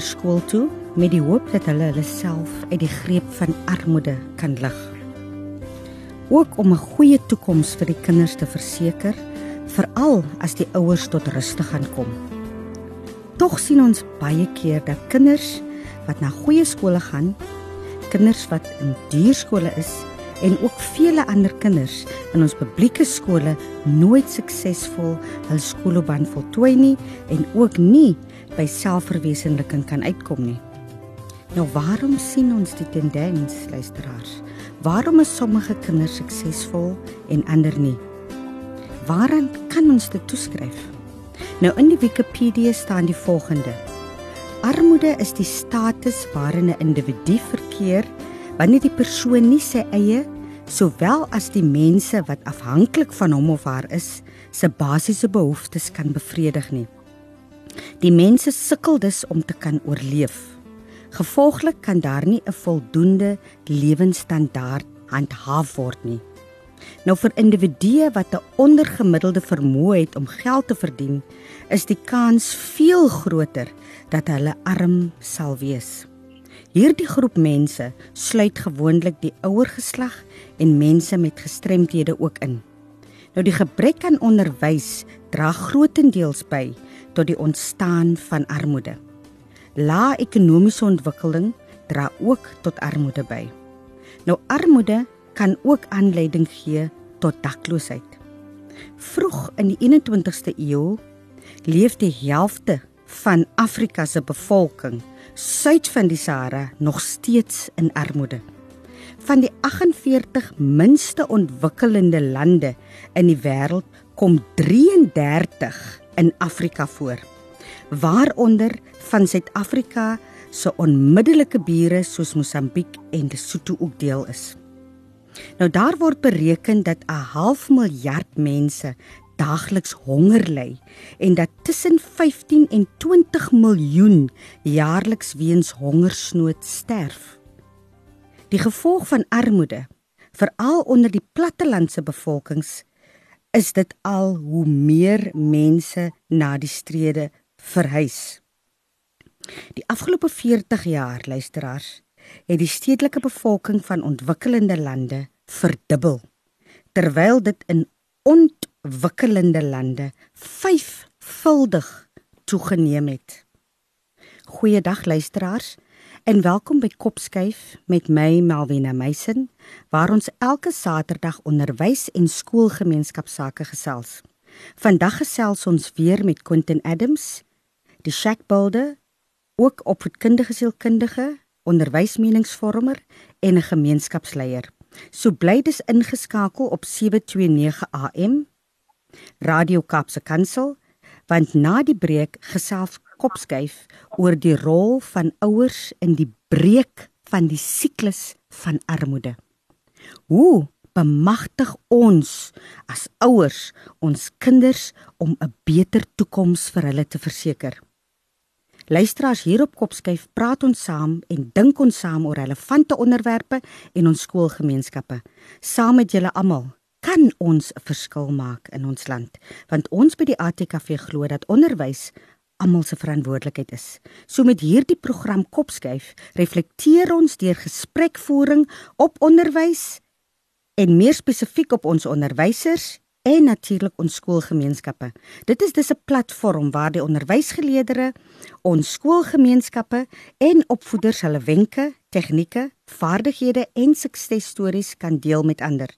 stuur hul kinders skool toe met die hoop dat hulle hulle self uit die greep van armoede kan lig. Ook om 'n goeie toekoms vir die kinders te verseker, veral as die ouers tot ruste gaan kom. Tog sien ons baie keer dat kinders wat na goeie skole gaan, kinders wat in duur skole is en ook vele ander kinders in ons publieke skole nooit suksesvol hul skoolloopbaan voltooi nie en ook nie by selfverwesenliking kan uitkom nie. Nou waarom sien ons die tendens, luisteraars? Waarom is sommige kinders suksesvol en ander nie? Waaraan kan ons dit toeskryf? Nou in die Wikipedia staan die volgende: Armoede is die status waarin 'n individu verkeer wanneer die persoon nie sy eie sowel as die mense wat afhanklik van hom of haar is, se basiese behoeftes kan bevredig nie. Die mense sukkel dus om te kan oorleef. Gevolglik kan daar nie 'n voldoende lewensstandaard handhaaf word nie. Nou vir individue wat 'n ondergemiddelde vermoë het om geld te verdien, is die kans veel groter dat hulle arm sal wees. Hierdie groep mense sluit gewoonlik die ouer geslag en mense met gestremthede ook in. Nou die gebrek aan onderwys dra grootendeels by tot die ontstaan van armoede. Lae ekonomiese ontwikkeling dra ook tot armoede by. Nou armoede kan ook aanleiding gee tot dakloosheid. Vroeg in die 21ste eeu leef die helfte van Afrika se bevolking suid van die Sahara nog steeds in armoede. Van die 48 minste ontwikkelende lande in die wêreld kom 33 in Afrika voor, waaronder van Suid-Afrika se onmiddellike bure soos Mosambiek en Lesotho ook deel is. Nou daar word bereken dat 'n half miljard mense daagliks honger ly en dat tussen 15 en 20 miljoen jaarliks weens hongersnood sterf. Die gevolg van armoede, veral onder die plattelandse bevolkings, is dit al hoe meer mense na die strede verhuis. Die afgelope 40 jaar, luisteraars, het die stedelike bevolking van ontwikkelende lande verdubbel, terwyl dit in ontwikkelende lande vyfvuldig toegeneem het. Goeiedag luisteraars en welkom by Kopskuif met my Melvina Meisen waar ons elke Saterdag onderwys en skoolgemeenskapsake gesels. Vandag gesels ons weer met Quentin Adams, die Shackbuilder, ook opvoedkundige sielkundige, onderwysmeningsvormer en 'n gemeenskapsleier. So bly dis ingeskakel op 729 AM Radio Kaapse Kansel want na die breek gesels Kopskuif oor die rol van ouers in die breek van die siklus van armoede. Hoe bemagtig ons as ouers ons kinders om 'n beter toekoms vir hulle te verseker? Luisteraars hier op Kopskuif praat ons saam en dink ons saam oor relevante onderwerpe en ons skoolgemeenskappe. Saam met julle almal kan ons 'n verskil maak in ons land, want ons by die ATKV glo dat onderwys almal se verantwoordelikheid is. So met hierdie program Kopskuif reflekteer ons deur gesprekvoering op onderwys en meer spesifiek op ons onderwysers en natuurlik ons skoolgemeenskappe. Dit is dis 'n platform waar die onderwysgeleerders, ons skoolgemeenskappe en opvoeders hulle wenke, tegnieke, vaardighede en suksesstories kan deel met ander.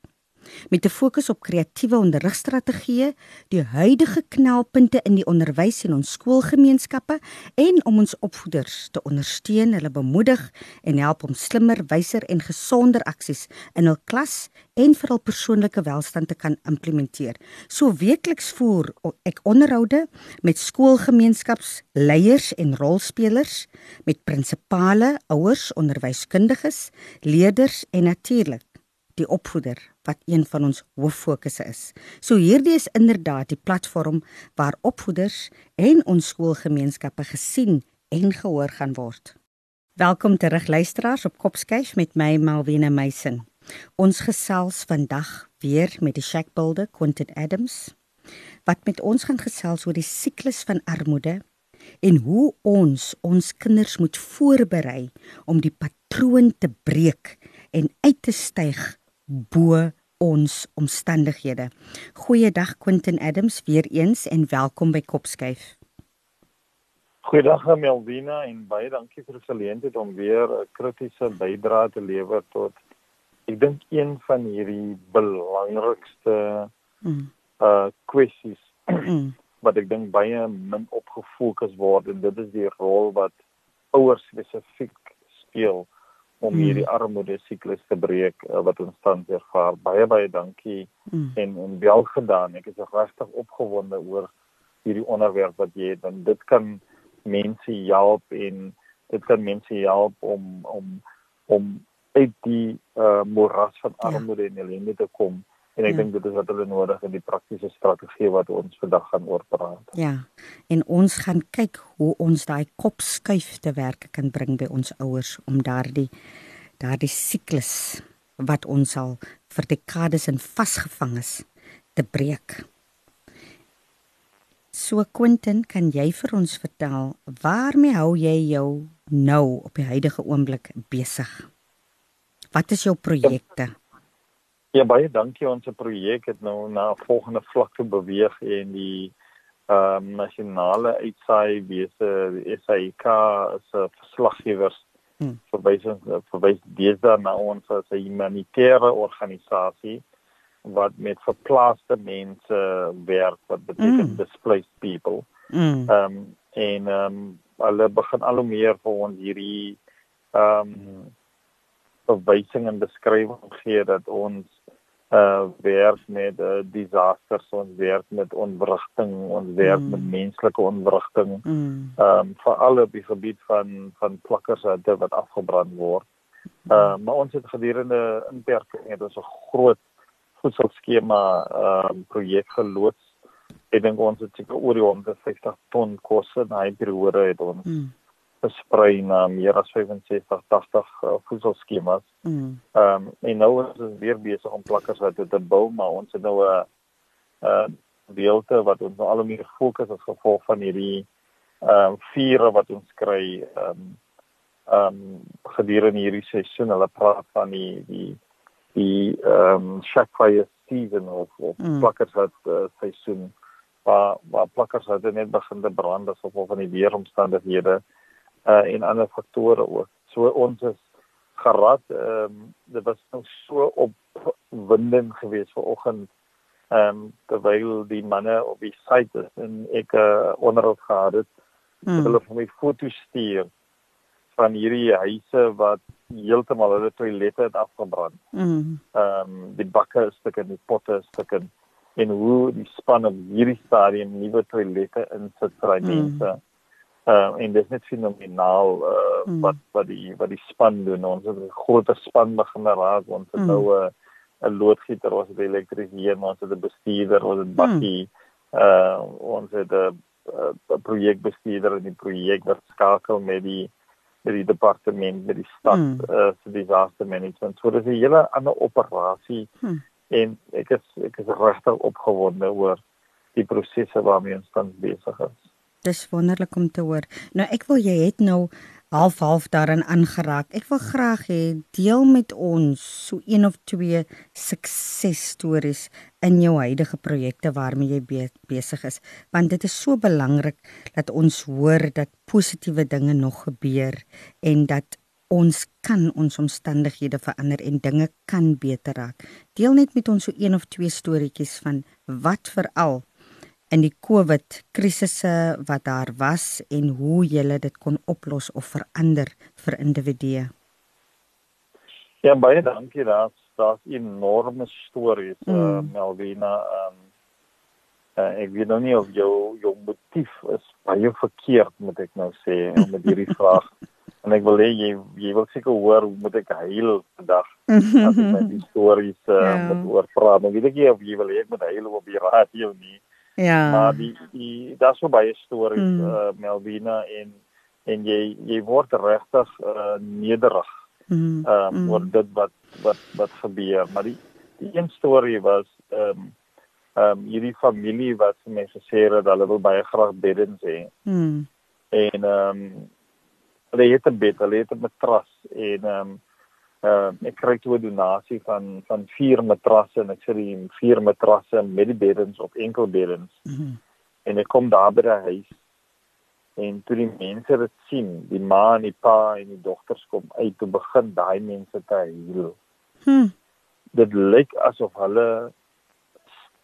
Met 'n fokus op kreatiewe onderrigstrategieë, die huidige knelpunte in die onderwys en ons skoolgemeenskappe en om ons opvoeders te ondersteun, hulle bemoedig en help om slimmer, wyser en gesonder aksies in hul klas en vir hul persoonlike welstand te kan implementeer. So weekliks voer ek onderhoude met skoolgemeenskapsleiers en rolspelers, met prinsipale, ouers, onderwyskundiges, leerders en natuurlik die opvoeder wat een van ons hooffokusse is. So hierdie is inderdaad die platform waar opvoeders en ons skoolgemeenskappe gesien en gehoor gaan word. Welkom terug luisteraars op Kopskyf met my Malwena Meisen. Ons gesels vandag weer met die Shackbuilder Quentin Adams wat met ons gaan gesels oor die siklus van armoede en hoe ons ons kinders moet voorberei om die patroon te breek en uit te styg bo ons omstandighede. Goeiedag Quentin Adams weer eens en welkom by Kopskyf. Goeiedag Melvina en baie dankie vir die geleentheid om weer 'n kritiese bydrae te lewer tot ek dink een van hierdie belangrikste mm. uh kwessies mm. wat ek dink baie min op gefokus word en dit is die rol wat ouers spesifiek speel om mm. hierdie armoede siklus te breek uh, wat ons tans ervaar. Baie baie dankie mm. en en wel gedaan. Ek is regtig opgewonde oor hierdie onderwerp wat jy het want dit kan mense help en dit kan mense help om om om uit die uh, moras van ja. armoede ja. en ellende te kom. En ek ja. dink dit is wat hulle nodig in die praktiese strategie wat ons vandag gaan oorpraat. Ja. En ons gaan kyk hoe ons daai kop skuif te werk kan bring by ons ouers om daardie daardie siklus wat ons al vir dekades in vasgevang is te breek. So Quentin, kan jy vir ons vertel waarmee hou jy jou nou op die huidige oomblik besig? Wat is jou projekte? Ja. Ja baie dankie ons projek het nou na 'n volgende vlak toe beweeg en die ehm um, nasionale uitsaai wese SAIK is 'n verslaggewers hmm. verwys verwys deesdae na ons as 'n humanitêre organisasie wat met verplaaste mense werk wat beteken mm. displaced people. Hmm. Ehm mm. um, en ehm um, hulle begin al hoe meer vir ons hierdie ehm um, verwysing en beskrywing gee dat ons uh werk met uh, disasters ons werk met onwrigting ons werk mm. met menslike onwrigting mm. um veral op die gebied van van plakkershutte wat afgebrand word. Mm. Uh maar ons het gedurende inperking het ons 'n groot voedselskema um projek geloods. Ek dink ons het seker oor die 150 ton kos in daai periode het ons mm versprei na meer as 65 80 uh, voedselskemas. Mm. Ehm um, en nou is ons weer besig om plakkers uit te bou, maar ons het nou 'n 'n deelte wat ons nou al meer fokus as gevolg van hierdie ehm um, vure wat ons kry ehm um, ehm um, gedurende hierdie seisoen. Hulle praat van die die die ehm um, shack fire season of, of mm. plakkers uit uh, seisoen waar waar plakkers uit net begin te brand as gevolg van die weeromstandighede uh en ander faktore ook. So ons is gerad ehm um, dit was nog so opwindend geweest vir oggend ehm um, terwyl die manne op die site is en ek 'n uh, onderhoud gehad het. Mm. Hulle het my foto's stuur van hierdie huise wat heeltemal hulle toilette het afgebrand. Mm. Ehm um, die bakke is stukke en die potte is stukke en hoe die span op hierdie stadium nuwe toilette insit vir mm. mense. Mm uh, en dit is net fenomenaal uh, mm. wat wat die wat die span doen ons het 'n groot span begin raak ons het mm. nou 'n uh, 'n loodgieter ons het elektriesien ons het 'n bestuurder ons het bakkie mm. uh, ons het 'n projekbestuurder in die projek wat skakel met die met die departement met die stad mm. uh, se disaster management so dit is 'n hele ander operasie mm. en ek is ek is regtig opgewonde oor die prosesse waarmee ons tans besig is dis wonderlik om te hoor. Nou ek wil jy het nou half half daarin aangeraak. Ek wil graag hê deel met ons so een of twee suksesstories in jou huidige projekte waarmee jy be besig is, want dit is so belangrik dat ons hoor dat positiewe dinge nog gebeur en dat ons kan ons omstandighede verander en dinge kan beter raak. Deel net met ons so een of twee storieetjies van wat veral in die COVID krisisse wat daar was en hoe jy dit kon oplos of verander vir individue. Ja baie dankie daar's daar's enorme stories mm. uh, Melvina um, uh, ek weet nou nie of jou jou motief is baie verkeerd moet ek nou sê met hierdie vraag en ek wil hê jy jy wil seker hoor hoe moet ek huil vandag as ek met die stories uh, ja. met oor praat en weet ek jy of jy wil hê ek moet huil op die radio nie ja maar die die daar's so baie stories mm. uh, Melvina en en jy jy word regtig uh, nederig mm. um, mm. oor dit wat wat wat gebeur maar die die een storie was ehm um, ehm um, hierdie familie wat vir my gesê het hulle wil baie graag beddens hê mm. en ehm um, hulle het 'n bed, hulle het 'n matras en ehm um, uh, ek kry toe 'n donasie van van vier matrasse en ek sê die vier matrasse met die beddens op enkel beddens. Mm -hmm. En ek kom daar by die huis en toe die mense dit sien, die ma en die pa en die dogters kom uit te begin daai mense te huil. Hm. Dit lyk asof hulle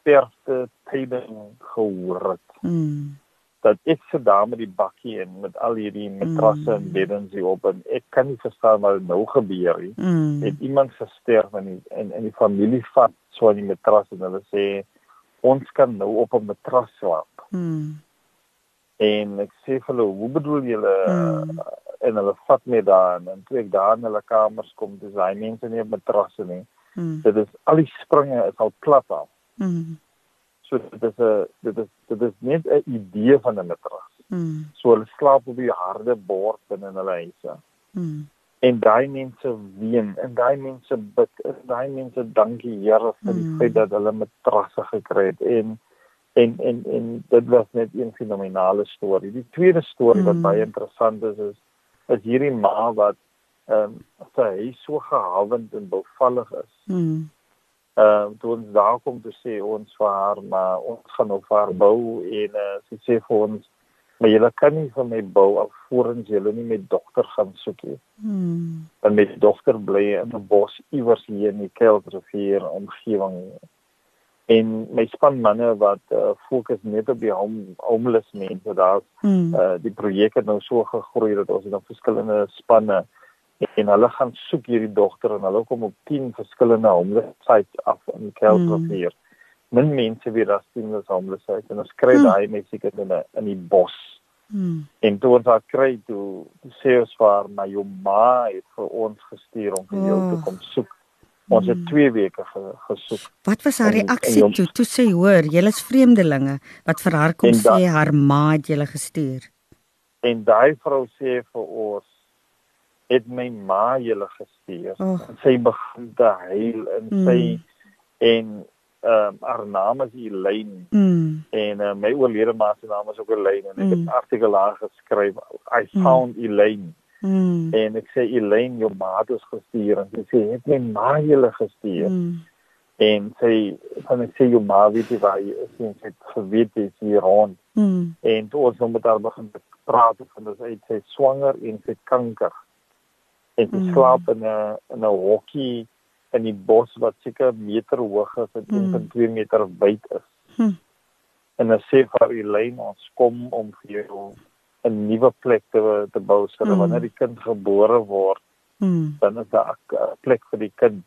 sterfte tyding gehoor het. Hm dat ek se daar met die bakkie en met al hierdie matrasse mm. en beddens hier op en ek kan nie verstaan wat nou gebeur nie. Mm. Het iemand gesterf en in in die familie vat so 'n matras en hulle sê ons kan nou op 'n matras slaap. Mm. En ek sê vir hulle, hoe bedoel julle mm. en hulle vat my daar en toe ek daar in hulle kamers kom, dis hy mense nie op matrasse nie. Mm. Dit is al die springe is al plat af. Mm. So dit is 'n dit is dit is net 'n idee van 'n matras. Mm. So hulle slaap op die harde bord binne in hulle huise. Mm. En daai mense ween en daai mense bid en daai mense dankie Here vir die mm. feit dat hulle matrasse gekry het en en en en dit was net 'n fenominale storie. Die tweede storie mm. wat baie interessant is is is hierdie ma wat ehm um, sy huis so gehavend en bevallig is. Mm ehm uh, toe ons daar kom te sê ons vir haar maar ons gaan vir haar bou en uh, sy sê vir ons maar jy kan nie vir my bou alvorens jy nie met dokter gaan soek nie. Hmm. En met dokter bly in 'n bos iewers hier in die Keltrivier omgewing. En my span manne wat uh, fokus net op die home, homeless mense daar. Hmm. Uh, die projek het nou so gegroei dat ons nou verskillende spanne en hulle gaan soek hierdie dogter en hulle kom op 10 verskillende homesites af in Keltrivier. Mm. Min mense weet dat dit is homesites en ons kry mm. daai mense in in in die bos. Mm. En toe ons daar kry toe sê ons vir my jou ma het vir ons gestuur om vir jou oh. te kom soek. Ons het 2 hmm. weke gesoek. Wat was haar reaksie toe? Toe sê hoor, julle is vreemdelinge wat vir haar kom sê haar ma het julle gestuur. En daai vrou sê vir ons het my ma julle gestuur. Oh. Sy begin te huil en mm. sy en ehm um, haar naam is Elaine. Mm. En uh, my oorlede ma se naam is ook Elaine en ek mm. het 'n artikel daar geskryf. I mm. found mm. Elaine. Mm. En ek sê Elaine, jou ma het ons gestuur en sy sê het my ma julle gestuur. Mm. En sy van ek sê jou ma weet jy waar jy is en sy het geweet jy is hier rond. Mm. En toe ons nou met haar begin praat van dit sy sê swanger en sy kanker en sy mm. slaap in 'n in 'n hokkie in die bos wat seker meter hoog is en mm. 1.2 meter wyd is. Mm. En as sy vir Elaine ons kom om vir jou 'n nuwe plek te te bou sodat mm. wanneer die kind gebore word, mm. dan is daar 'n plek vir die kind.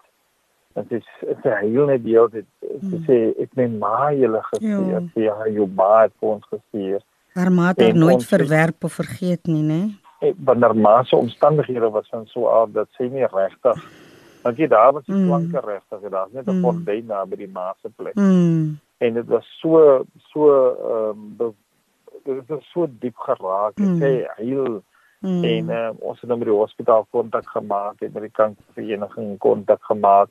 En sy sê hy net die hele tyd sy mm. sê ek neem maar julle gestuur, ja, jou ma het ons gestuur. Haar ma het nooit verwerp of vergeet nie, né? Nee? Wanneer ma se omstandighede was van so aard dat sy nie regtig want jy daar was die mm. klanke regtig en daar's net 'n gordyn mm. daar by die ma se plek. Mm. En dit was so so ehm um, dit het so diep geraak. Mm. Sy heel mm. en uh, ons het nou met die hospitaal kontak gemaak en met die kankervereniging kontak gemaak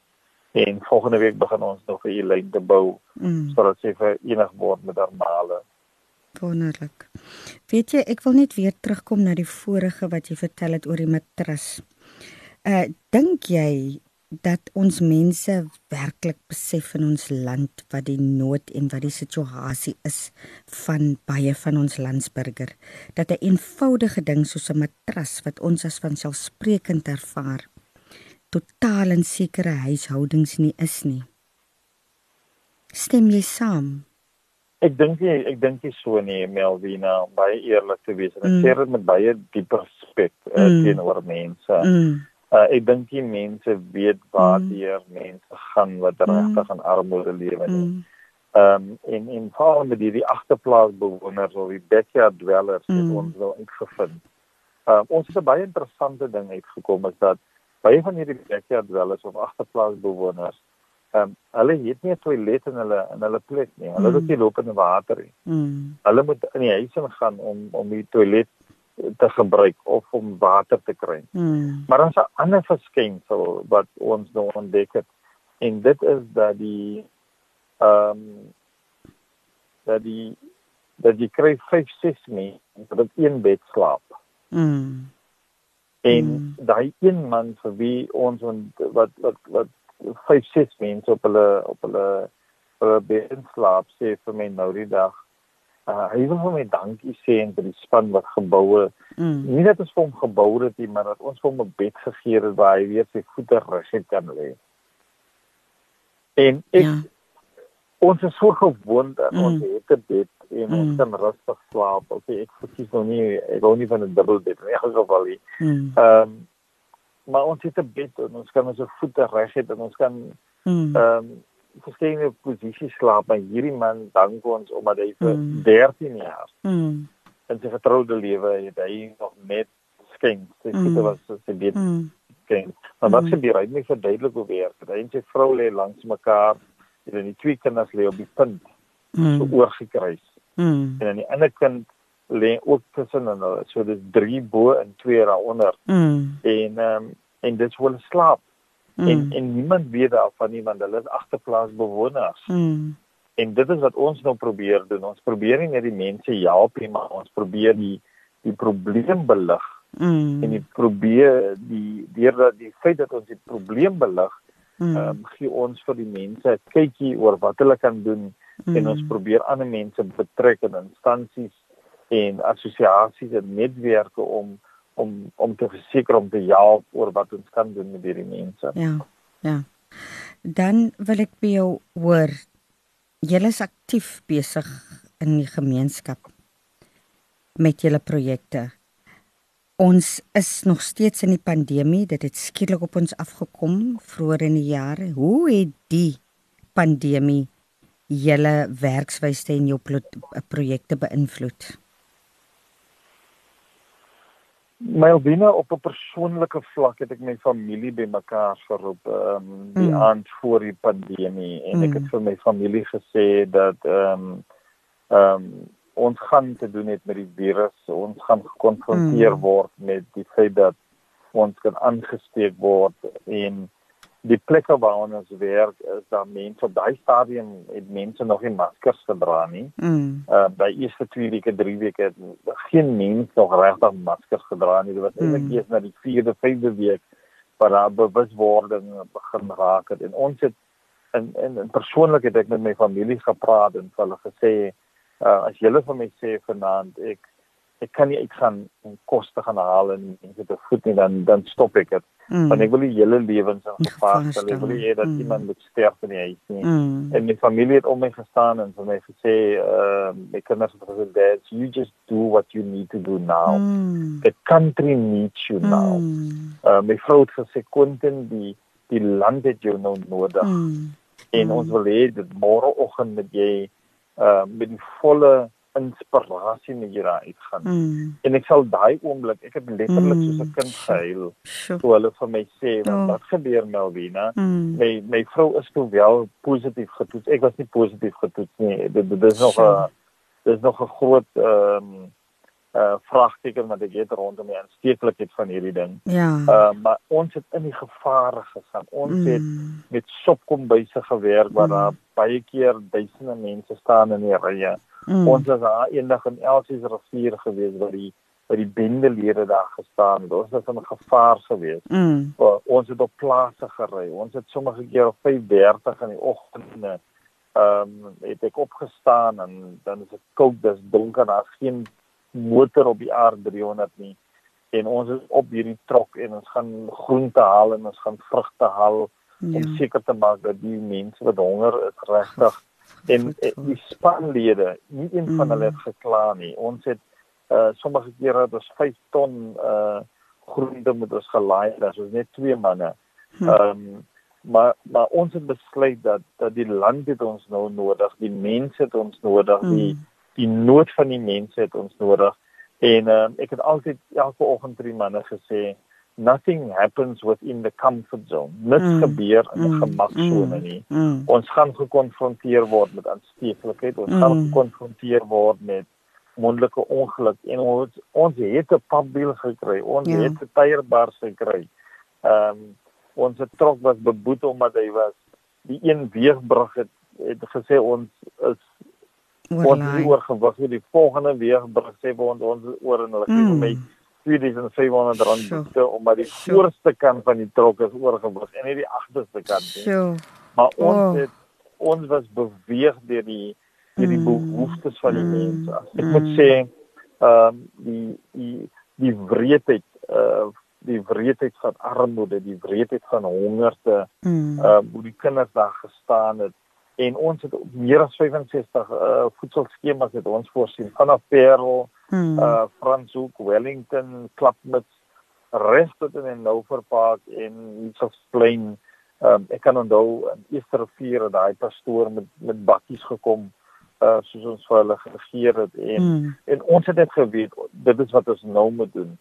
en volgende week begin ons nog 'n lyn te bou mm. sodat sy verenig word met normale Wonderlik. Weet jy, ek wil net weer terugkom na die vorige wat jy vertel het oor die matras. Uh dink jy dat ons mense werklik besef in ons land wat die nood en wat die situasie is van baie van ons landsburger dat 'n eenvoudige ding soos 'n matras wat ons as vanselfsprekend ervaar totaal in sekere huishoudings nie is nie. Stem jy saam? Ek dink jy ek dink jy so nie Melvina baie eerlik te wees en ek mm. sê dit met baie diep respek uh, mm. teenoor mense. Mm uh, ek dink die mense weet waar mm. die mense gaan wat mm. regtig in armoede lewe nie. Mm. Ehm um, in in veral met die, die agterplaas bewoners of die backyard dwellers mm. het ons wel uitgevind. Ehm uh, ons het 'n baie interessante ding uitgekom is dat baie van hierdie backyard dwellers of agterplaas bewoners ehm um, hulle het nie 'n toilet in hulle in hulle plek nie. Hulle mm. het nie lopende water nie. Mm. Hulle moet in die huis ingaan om om die toilet te gebruik of om water te kry. Hmm. Maar ons 'n ander verskynsel wat ons nou ontdek het en dit is dat die ehm um, dat die dat jy kry 5 6 mense wat in een bed slaap. Hmm. En hmm. daai een man vir wie ons wat wat wat 5 6 mense op hulle op hulle op hulle bed slaap sê vir my nou die dag Uh, hy wil vir my dankie sê en vir die span wat gebou het. Mm. Nie net ons vir hom gebou het nie, maar dat ons vir hom 'n bed gegee het waar hy weer sy voete rus het kan lê. En ek ja. ons is so gewoond aan mm. ons het 'n bed en mm. ons kan rustig slaap. Okay, ek verkies nou nie ek wou nie van 'n dubbel bed nie, geval nie. Mm. Ehm um, maar ons het 'n bed en ons kan ons voete reg het en ons kan mm. ehm mm. um, verskillende posisies slaap maar hierdie man dank ons omdat hy vir mm. 13 jaar mm. in sy getroude lewe het hy nog net skenk sy mm. sit was sy dit mm. skenk maar wat gebeur mm. hy het nie verduidelik hoe werk hy en sy vrou lê langs mekaar en die twee kinders lê op die punt mm. so oorgekruis mm. en dan die ander kind lê ook tussen hulle so dis 3 bo en 2 daaronder mm. en um, en dit wil slaap Mm. En en niemand weet daarvan nie want hulle is agterplaas bewoners. Mm. En dit is wat ons nou probeer doen. Ons probeer nie net die mense help nie, maar ons probeer die die probleem belig. Mm. En die probeer die deurdat die feit dat ons die probleem belig, mm. um, gee ons vir die mense 'n kykie oor wat hulle kan doen mm. en ons probeer ander mense betrek in instansies en assosiasies en netwerke om om om te verseker om te help oor wat ons kan doen met hierdie mense. Ja. Ja. Dan wil ek by jou hoor. Julle is aktief besig in die gemeenskap met julle projekte. Ons is nog steeds in die pandemie. Dit het skielik op ons afgekom vroeër in die jare. Hoe het die pandemie julle werkswyse en jou projekte beïnvloed? Melvina op 'n persoonlike vlak het ek my familie bymekaar geroep ehm um, die mm. aand voor die pandemie en mm. ek het mm. vir my familie gesê dat ehm um, ehm um, ons gaan te doen het met die virus ons gaan gekonfronteer mm. word met die feit dat ons kan aangesteek word en die plekke waar ons werk is daar mense op daai stadium het mense nog nie maskers gedra nie. Mm. Uh by eerste twee weke, drie weke het geen mens nog regtig maskers gedra nie. Dit was mm. eintlik eers na die vierde, vyfde week waar daar bewuswording begin raak het. en ons het in in, in persoonlik het ek met my familie gepraat en hulle gesê uh as julle vir my sê vanaand ek ek kan nie uitgaan en kos te gaan haal en mense te voed nie dan dan stop ek dit. Mm. Want ek wil die hele lewens in gevaar stel. Ek wil nie hê dat mm. iemand moet sterf in die huis nie. Mm. En my familie het om my gestaan en vir my gesê uh my kinders het gesê that you just do what you need to do now. Mm. The country needs you now. Mm. Uh my vrou het gesê Quentin die die land het jou nou nodig. Mm. En mm. ons wil hê dit môreoggend met jy uh met die volle inspirasie met hier uitgaan. Mm. En ek sal daai oomblik, ek het letterlik mm. soos 'n kind gehuil toe hulle vir my sê wat, oh. wat gebeur Melvina? Mm. My my vrou is toe wel positief getoets. Ek was nie positief getoets nie. Dit dit is nog 'n dis nog 'n groot ehm um, uh vragteken wat ek het rondom die aansteeklikheid van hierdie ding. Ja. Uh maar ons het in die gevare gegaan. Ons mm. het met sopkombuise gewerk waar mm. daar baie keer duisende mense staan in die rye. Mm. Ons was daar eendag in Elsies rivier gewees waar die by die bendelede daar gestaan. Ons was in gevaar gewees. Mm. Ons het op plase gery. Ons het sommige keer op 5:30 in die oggende ehm um, het ek opgestaan en dan is dit koud, dis donker, daar's geen motor op die R300 nie. En ons is op hierdie trok en ons gaan groente haal en ons gaan vrugte haal ja. om seker te maak dat die mense wat honger is regtig en die spanlede, nie een van hulle het gekla nie. Ons het uh sommige kere het ons 5 ton uh groente met ons gelaai, dit is net twee manne. Hm. Ehm um, maar maar ons het besluit dat dat die land het ons nou nodig, die mense het ons nodig, die mm. Die nood van die mense het ons nodig. En uh, ek het altyd elke oggend vir die manne gesê nothing happens within the comfort zone. Niks mm. gebeur in 'n mm. gemaksone nie. Mm. Ons gaan gekonfronteer word met aansteeklikheid. Ons mm. gaan gekonfronteer word met mondelike ongeluk en ons ons het 'n papbiel gekry. Ons ja. het 'n tyrebars gekry. Ehm um, ons het trok was beboet omdat hy was die een weegbrug het het gesê ons is wat oor gewag het die volgende weegbrug sê ons ons oor en hulle mm. gee my 2500 rand boete omdat die voorste kant van die trok is oorgewig en nie die agterste kant nie. Sure. Maar ons oh. het ons was beweeg deur die deur die mm. behoeftes van die mm. mense. Ek mm. moet sê ehm um, die die die wreedheid uh die wreedheid van armoede, die wreedheid van hongerte, mm. ehm mm. uh, hoe die kinders daar gestaan het en ons het meer as 65 uh voedselskemas het ons voorsien vanaf Parel mm. uh Franshoek, Wellington, Klapmuts, in die Nouverpark en Eastsplein. Um, ek kan onthou in Eastervier daai pastoor met met bakkies gekom uh soos ons vir hulle geregeer het en mm. en ons het dit geweet dit is wat ons nou moet doen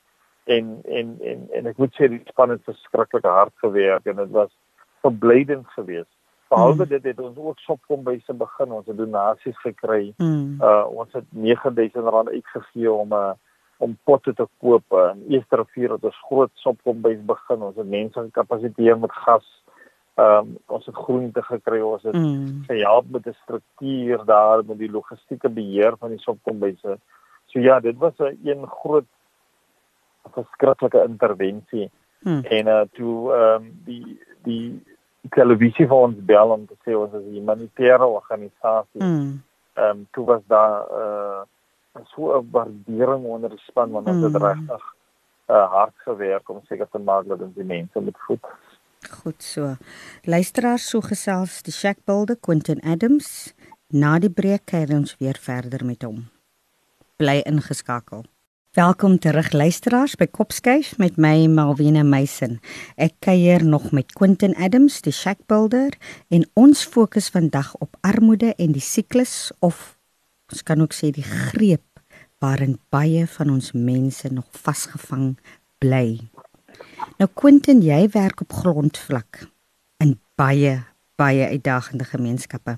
en en en en ek moet sê die span het verskriklik hard gewerk en dit was verblydend geweest behalwe mm. dit het ons ook sopkombyse begin ons het donasies gekry mm. uh ons het 9000 rand uitgegee om 'n uh, om potte te koop en eerste rivier het ons groot sopkombys begin ons het mense gekapasiteer met gas um, ons het groente gekry ons het mm. gehelp met die struktuur daar met die logistieke beheer van die sopkombyse so ja dit was 'n een groot verskriklike intervensie mm. en uh toe ehm um, die die televisie vir ons bel om te sê ons is 'n humanitêre organisasie. Mm. Ehm um, toe was daar uh so 'n waardering onder die span want ons mm. het regtig uh hard gewerk om seker te maak dat ons die mense met voed. Goed so. Luisteraars so gesels die Shackbuilder Quentin Adams. Na die breek kyk ons weer verder met hom. Bly ingeskakel. Welkom terug luisteraars by Kopskuif met my Malvina Meisen. Ek kuier nog met Quentin Adams, die shack builder, en ons fokus vandag op armoede en die siklus of ons kan ook sê die greep waarin baie van ons mense nog vasgevang bly. Nou Quentin, jy werk op grondvlak in baie baie uitdagende gemeenskappe.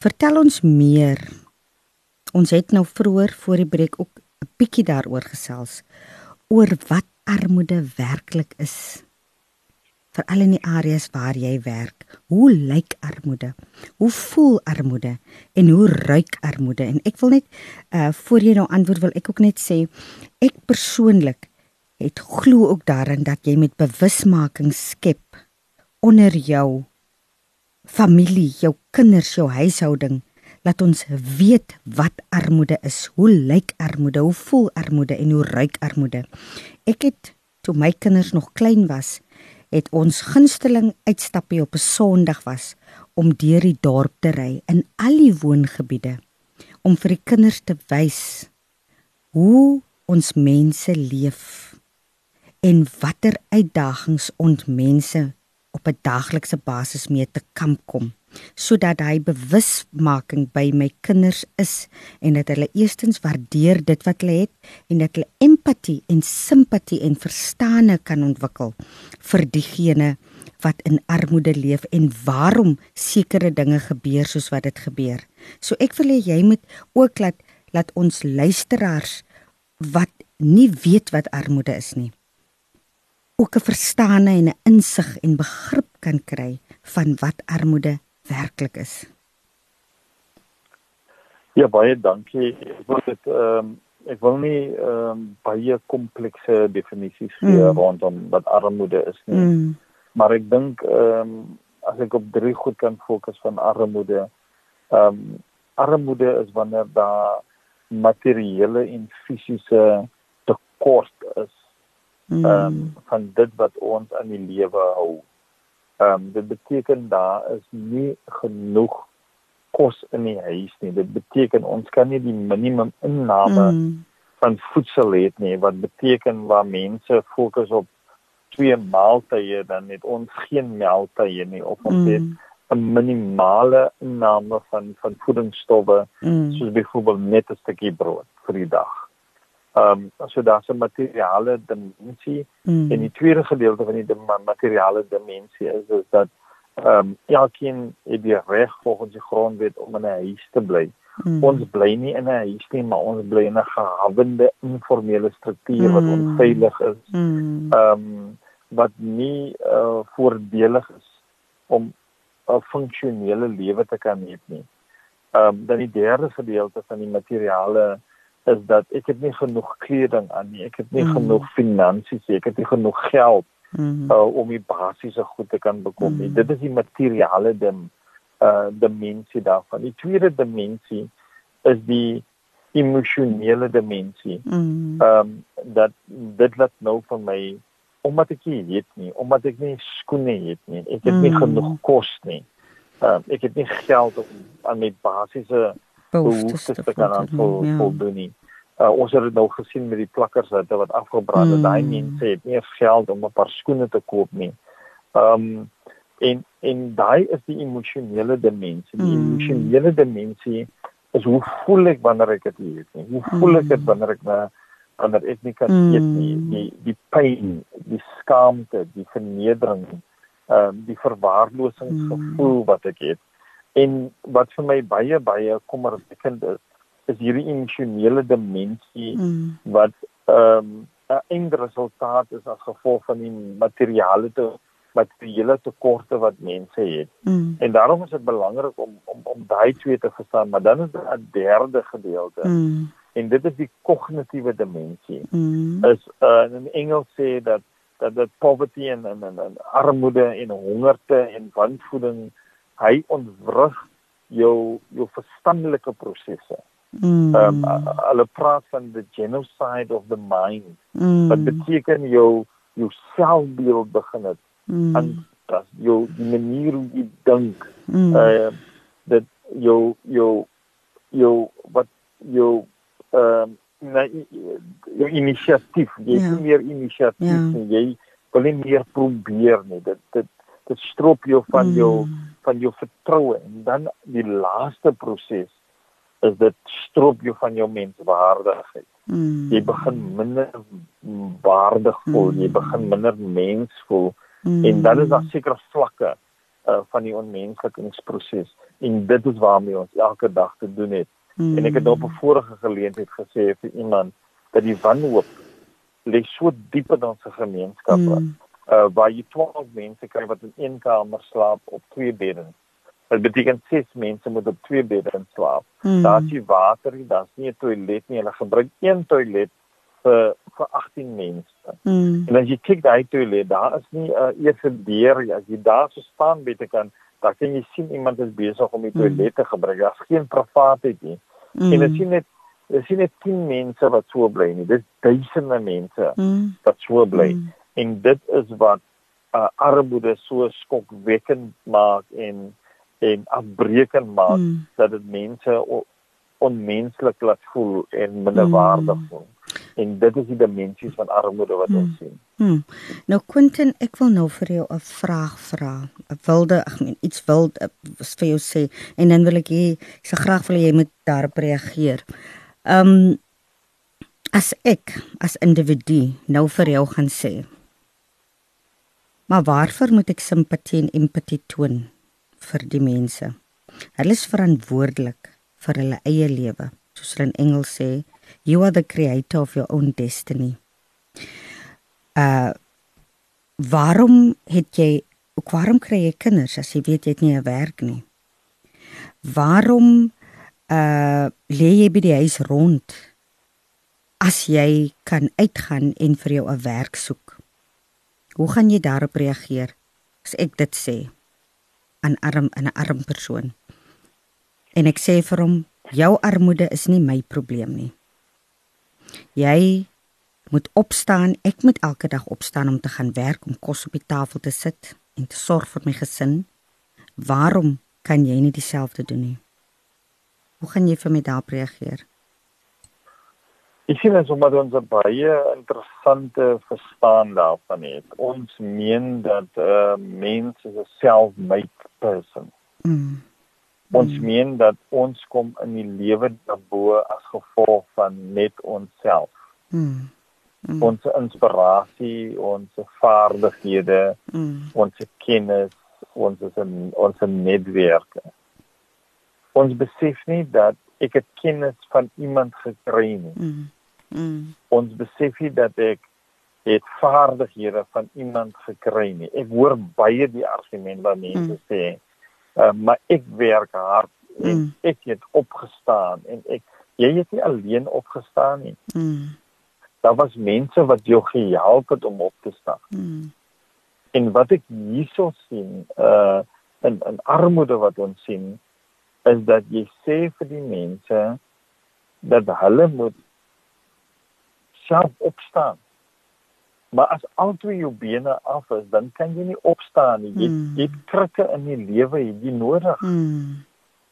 Vertel ons meer. Ons het nou vroeër voor die breek ook 'n bietjie daaroor gesels oor wat armoede werklik is vir al die areas waar jy werk. Hoe lyk armoede? Hoe voel armoede en hoe ruik armoede? En ek wil net uh voor jy nou antwoord wil ek ook net sê ek persoonlik het glo ook daarin dat jy met bewusmaking skep onder jou familie, jou kinders, jou huishouding laat ons weet wat armoede is. Hoe lyk armoede? Hoe voel armoede en hoe ruik armoede? Ek het toe my kinders nog klein was, het ons gunsteling uitstappie op 'n Sondag was om deur die dorp te ry in al die woongebiede om vir die kinders te wys hoe ons mense leef en watter uitdagings ons mense op 'n daaglikse basis mee te kamp kom sodat hy bewusmaking by my kinders is en dat hulle eerstens waardeer dit wat hulle het en dat hulle empatie en simpatie en verstaane kan ontwikkel vir diegene wat in armoede leef en waarom sekere dinge gebeur soos wat dit gebeur. So ek wil hê jy moet ook laat laat ons luisteraars wat nie weet wat armoede is nie ook 'n verstaane en 'n insig en begrip kan kry van wat armoede werklik is. Ja baie dankie. Ek wil dit ehm um, ek wil nie ehm um, baie komplekse definisies gee mm. rondom wat armoede is nie. Mm. Maar ek dink ehm um, as ek op drie goed kan fokus van armoede. Ehm um, armoede is wanneer daar materiële en fisiese tekort is mm. um, van dit wat ons aan die lewe hou. Ehm um, dit beteken daar is nie genoeg kos in die huis nie. Dit beteken ons kan nie die minimum inname mm. van voedsel hê nie wat beteken waar mense fokus op twee maaltye dan het ons geen maaltye nie of ons mm. het 'n minimale inname van van voedingsstowwe mm. soos byvoorbeeld net 'n stukkie brood vir die dag. Ehm um, so daar's 'n materiale dimensie mm. en die tweede gedeelte van die materiale dimensie is is dat ehm um, elkeen het die reg volgens die grondwet om in 'n huis te bly. Mm. Ons bly nie in 'n huis nie, maar ons bly in 'n gehawende informele struktuur mm. wat onveilig is. Mm. Ehm mm. um, wat nie uh, voordelig is om 'n funksionele lewe te kan hê nie. Ehm um, dan die derde gedeelte van die materiale is dat ek het nie genoeg kleding aan nie. Ek het nie mm. genoeg finansies, ek het nie genoeg geld mm. uh, om die basiese goed te kan bekom nie. Mm. Dit is die materiale dim uh dimensie daarvan. Die tweede dimensie is die emosionele dimensie. Mm. Ehm mm. um, dat dit laat nou van my omdat ek nie weet nie, omdat ek nie skoene het nie, ek het mm. nie genoeg kos nie. Ehm uh, ek het nie geld om aan my basiese behoeftes te kan aanvul ja. voldoen nie. Uh, ons het dit nou gesien met die plakkers wat afgebrand het. Mm. Daai mense het nie geld om 'n paar skoene te koop nie. Ehm um, en en daai is die emosionele dimensie. Die mm. emosionele dimensie is hoe voel ek wanneer ek dit het nie? Hoe voel ek dit mm. wanneer ek na wanneer ek nie kan mm. eet nie? Die die pyn, die skaamte, die vernedering, ehm uh, die verwaarlosingsgevoel mm. wat ek het en wat vir my baie baie kommerwekkend is is hierdie emosionele dimensie mm. wat ehm um, 'n eindresultaat is as gevolg van die materiale te materiële tekorte wat mense het. Mm. En daarom is dit belangrik om om om daai twee te verstaan, maar dan is daar 'n derde gedeelte. Mm. En dit is die kognitiewe dimensie. Mm. Is uh, in Engels sê dat dat dat poverty en en, en, en armoede en hongerte en wanvoeding hy ontwrig jou jou verstandelike prosesse. Mm. Ehm um, hulle praat van the genocide of the mind. Mm. Wat beteken jou jou selfbeeld begin het. Mm. En dat jou die manier hoe jy dink. Mm. Uh dat jou jou jou wat jou ehm um, na jou inisiatief, jy ja. meer inisiatief, ja. jy wil nie meer probeer nie. Dit dit dit strop jou van mm. jou van jou vertroue en dan die laaste proses is dit strop jou van jou menswaardigheid. Mm. Jy begin minder waardig voel, mm. jy begin minder mens voel mm. en dan is daar sekere vlakke uh, van die onmenslikingsproses en dit is waarmee ons elke dag te doen het. Mm. En ek het op 'n vorige geleentheid gesê vir iemand dat die wanhoop lê so diep in ons gemeenskappe. Mm. Uh, waar jy 12 mense kry wat in een kamer slaap op twee beddens. Dit beteken ses mense moet op twee beddens slaap. Mm. Daar's nie water nie, daar's nie 'n toilet nie. Hulle gebruik een toilet vir vir 18 mense. Mm. En as jy kyk daai toilet, daar is nie 'n uh, eerste deur as jy daar so staan by te kan, dan kan jy sien iemand is besig om die hmm. toilet te gebruik. Daar's geen privaatheid nie. Mm. En as jy net as jy net 10 mense wat so bly nie, dis duisende mense mm. wat so bly. Mm. En dit is wat uh, armoede so skokwekkend maak en en afbreekend maak mm. dat dit mense onmenslik laat voel en minderwaardig mm. voel. En dit is die dimensies van armoede wat mm. ons sien. Mm. Nou Quentin, ek wil nou vir jou 'n vraag vra. Ek wilde ek meen iets wil vir jou sê en dan wil ek hê ek sê graag wil jy moet daarop reageer. Ehm um, as ek as individu nou vir jou gaan sê. Maar waarvoor moet ek simpatie en empatie toon? vir die mense. Hulle is verantwoordelik vir hulle eie lewe. Soos hulle in Engels sê, you are the creator of your own destiny. Uh waarom het jy waarom kry jy kinders as jy weet jy het nie 'n werk nie? Waarom uh lê jy by die huis rond as jy kan uitgaan en vir jou 'n werk soek. Hoe gaan jy daarop reageer as ek dit sê aan arm 'n arm persoon? En ek sê vir hom, jou armoede is nie my probleem nie. Jy moet opstaan, ek moet elke dag opstaan om te gaan werk om kos op die tafel te sit en te sorg vir my gesin. Waarom kan jy nie dieselfde doen nie? Hoe gaan jy vir my daarop reageer? Ek sien dit sommer ons 'n baie interessante verstaan daarvan het. Ons meen dat 'n uh, mens is 'n self-made person. Mm. Ons mm. meen dat ons kom in die lewe daarbo as gevolg van net onsself. Mm. Mm. Ons inspirasie, ons vaardighede, mm. ons kennis, ons ons netwerke. Ons besef nie dat ek het kennis van iemand gekry nie. Mm. Mm. Ons besef nie dat ek het vaardighede van iemand gekry nie. Ek hoor baie die argument wat mense mm. sê, uh, maar ek werk hard en mm. ek het opgestaan en ek jy het nie alleen opgestaan nie. Mm. Daar was mense wat jou gehelp het om op te staan. Mm. En wat ek hierso sien, uh in in armoede wat ons sien, is dat jy sê vir die mense dat hulle moet self opstaan. Maar as altyd jou bene af is, dan kan jy nie opstaan nie. Jy mm. jy krikke in die lewe het jy nodig. Mm.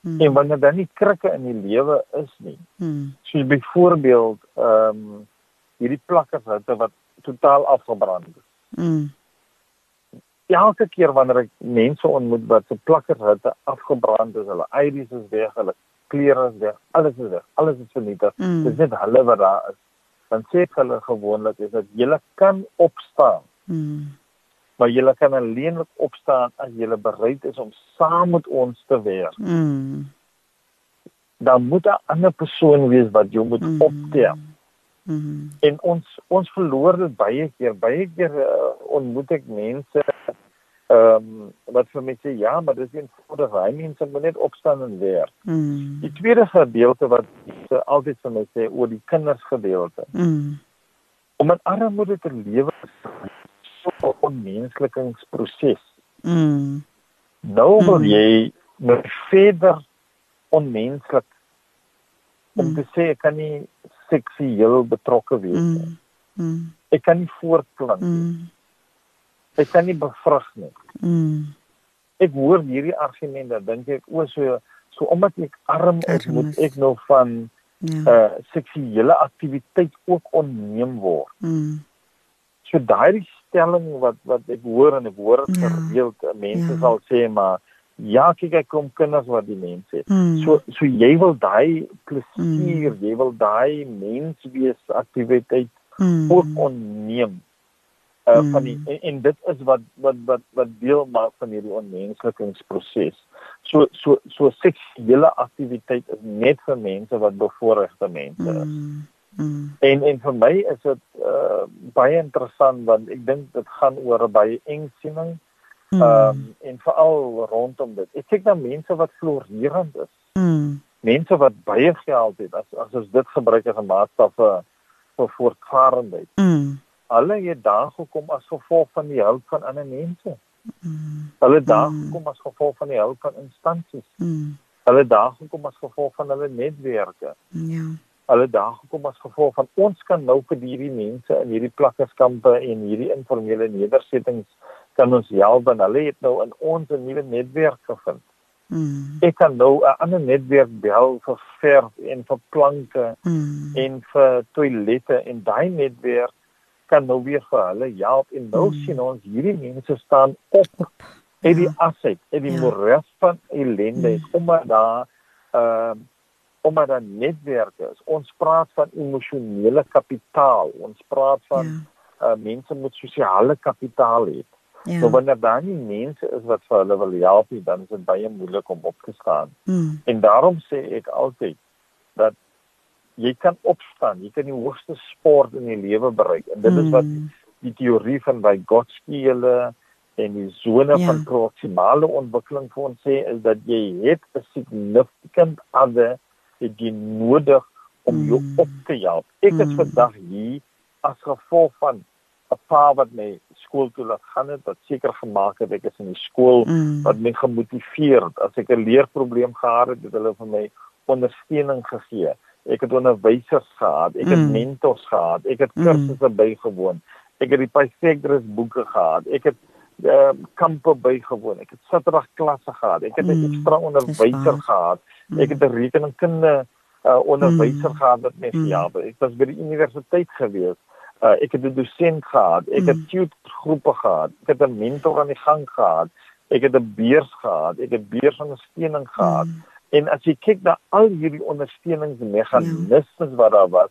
Mm. En wanneer dan nie krikke in die lewe is nie. Mm. So byvoorbeeld ehm um, hierdie plakkershutte wat totaal afgebrand is. Mm elke keer wanneer ek mense ontmoet wat se plakkershutte afgebrand is, hulle ID's is weg, hulle klere is weg, alles is weg, alles is vernietig. Mm. Dis net hulle wat daar is. Dan sê ek hulle gewoonlik is dat jy kan opstaan. Mm. Maar jy kan alleenlik opstaan as jy bereid is om saam met ons te werk. Mm. Dan moet 'n ander persoon wees wat jou moet mm. optel. Mm -hmm. En ons ons verloor dit baie keer. Baie keer uh, ontmoet ek mense ehm um, wat vir my sê ja, maar dis eenvoudig, mense moet net opstaan en werk. Mm. Die tweede gedeelte wat se altyd vir my sê oor die kinders gedeelte. Mm. Om in armoede te lewe is so 'n onmenslikingsproses. Mm. Nou wil mm. jy met verder onmenslik om mm. te sê ek kan nie seksueel betrokke wees nie. Mm. Mm. Ek kan nie voortplant nie. Mm. Ek kan nie bevrug nie. Mm. Ek hoor hierdie argumente, dink ek o, so so omdat ek arm is, moet ek nog van ja. uh seksuele aktiwiteit ook onneem word. Mm. So daai stelling wat wat ek hoor en ek hoor dit ja. gereeld, mense ja. sal sê maar Ja, kyk ek kom kinders wat die mense. Mm. So so jy wil daai plesier, mm. jy wil daai menswees aktiwiteit mm. ook onneem. Uh, mm. van die en, en dit is wat wat wat wat deel maak van hierdie onmenslikingsproses. So so so seksuele aktiwiteit is net vir mense wat bevoorregte mense is. Mm. Mm. En en vir my is dit uh, baie interessant want ek dink dit gaan oor 'n baie eng siening. Mm. Ehm um, en veral rondom dit. Ek kyk na mense wat florerend is. Mm. Mense wat baie geld het as as ons dit gebruik as 'n maatstaf vir vir voortvarendheid. Mm. Hulle het daar gekom as gevolg van die hulp van ander mense. Mm. Hulle het daar mm. gekom as gevolg van die hulp van instansies. Mm. Hulle het daar gekom as gevolg van hulle netwerke. Ja. Hulle het daar gekom as gevolg van ons kan nou vir hierdie mense in hierdie plakkerskampe en hierdie informele nedersettings kan ons help en hulle het nou in ons 'n nuwe netwerk gevind. Mm. Ek kan nou 'n ander netwerk bel vir verf en vir planke mm. en vir toilette en daai netwerk kan nou weer vir hulle help en nou mm. sien ons hierdie mense staan op uit die ja. asset, uit die ja. moras van ellende mm. omdat daar ehm uh, omdat daar netwerke is. Ons praat van emosionele kapitaal. Ons praat van ja. uh, mense met sosiale kapitaal het. Ja. So wanneer daar nie mense is wat vir hulle wil help nie, dan is dit baie moeilik om op te staan. Mm. En daarom sê ek altyd dat jy kan opstaan, jy kan die hoogste sport in die lewe bereik. En dit mm. is wat hmm. die teorie van Vygotsky hulle en die sone ja. van proximale ontwikkeling vir ons sê is dat jy het 'n significant other wat jy nodig om jou mm. op te help. Ek is mm. vandag hier as gevolg van 'n pa wat my skool toe laat gaan het wat seker gemaak het ek is in die skool mm. wat my gemotiveer het as ek 'n leerprobleem gehad het het hulle vir my ondersteuning gegee ek het onderwysers gehad ek het mm. mentors gehad ek het mm. kursusse mm. bygewoon ek het die Pythagoras boeke gehad ek het uh, kampe bygewoon ek het Saterdag klasse gehad ek het 'n mm. ekstra onderwyser gehad ek het 'n rekeningkunde uh, onderwyser mm. gehad wat my gehelp het ek was by die universiteit gewees Uh, ek het 'n dosent gehad, ek het mm. tutor groepe gehad, ek het 'n mentor aan die gang gehad, ek het 'n beurs gehad, ek het beursondersteuning gehad. Mm. En as jy kyk na al hierdie ondersteuningsmeganismes ja. wat daar was,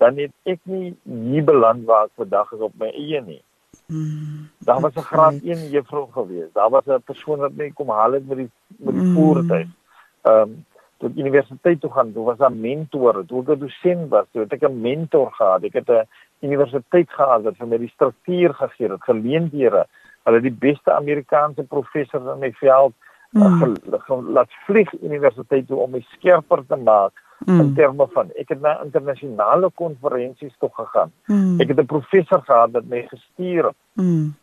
dan het ek nie hier beland waar ek vandag is op my eie nie. Mm. Daar was 'n graad 1 juffrou gewees. Daar was 'n persoon wat my kom haal het met die met die mm. voertuig. Ehm um, tot universiteit toe gaan. Daar was 'n mentor, toe ek 'n dosent was, toe het ek 'n mentor gehad. Ek het 'n universiteit gehad wat vir my die struktuur gegee het, geleenthede. Hulle die beste Amerikaanse professors in my veld mm. laat vlieg universiteit toe om my skerper te maak mm. in terme van ek het na internasionale konferensies toe gegaan. Mm. Ek het 'n professor gehad wat my gestuur het. Mm.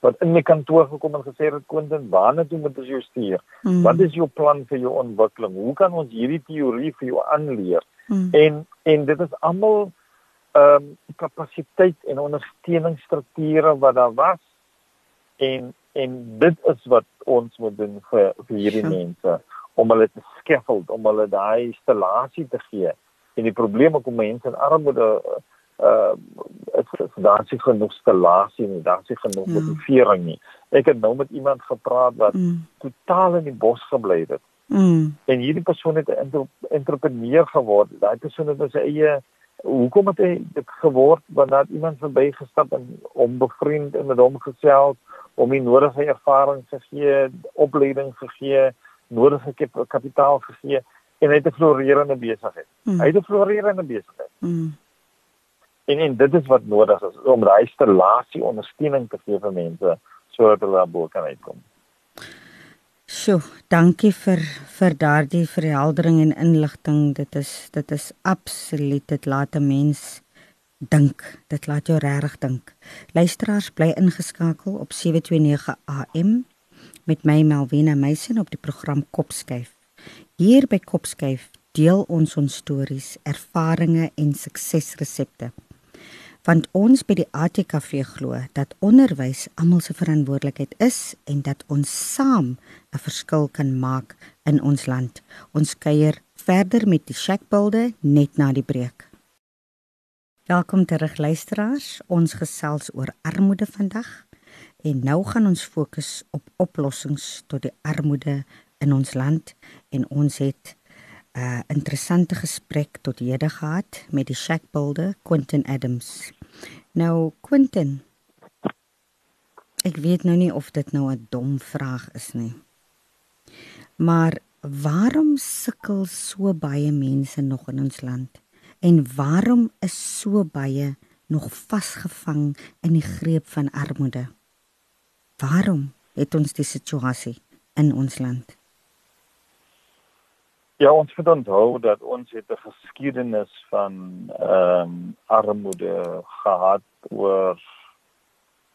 Wat in my kantoor gekom en gesê het Quentin, waarna toe moet ons jou stuur? Mm. Wat is jou plan vir jou ontwikkeling? Hoe kan ons hierdie teorie vir jou aanleer? Mm. En en dit is almal ehm um, kapasiteit en ondersteuningsstrukture wat daar was en en dit is wat ons moet doen vir vir hierdie ja. mense om hulle te skeffel om hulle daai installasie te gee en die probleme kom mense in armoede uh daar is genoeg installasie nie daar is genoeg ja. motivering nie ek het nou met iemand gepraat wat mm. totaal in die bos gebly het mm. en hierdie persoon het 'n entrepreneur geword daai persoon het sy eie hoekom het hy dit geword want dat iemand verbygestap en hom bevriend en met hom gesels om die nodige ervaring te gee, opleiding gegee, nodige kapitaal gegee en hy het 'n florerende besigheid. Mm. Hy het 'n florerende besigheid. Mm. En en dit is wat nodig is om daai installasie ondersteuning te gee vir mense sodat hulle daar bo kan uitkom. Sjoe, dankie vir vir daardie verheldering en inligting. Dit is dit is absoluut dit laat 'n mens dink. Dit laat jou regtig dink. Luisteraars bly ingeskakel op 729 AM met my Melvina Meisen op die program Kopskyf. Hier by Kopskyf deel ons ons stories, ervarings en suksesresepte want ons by die ATKV glo dat onderwys almal se verantwoordelikheid is en dat ons saam 'n verskil kan maak in ons land. Ons kuier verder met die Shackbilde net na die breek. Welkom terug luisteraars. Ons gesels oor armoede vandag en nou gaan ons fokus op oplossings tot die armoede in ons land en ons het 'n uh, interessante gesprek tot hede gehad met die Shackbilde Quentin Adams. Nou Quentin. Ek weet nou nie of dit nou 'n dom vraag is nie. Maar waarom sukkel so baie mense nog in ons land? En waarom is so baie nog vasgevang in die greep van armoede? Waarom het ons die situasie in ons land? Ja, ons moet onthou dat ons het 'n geskiedenis van ehm um, armoede gehad oor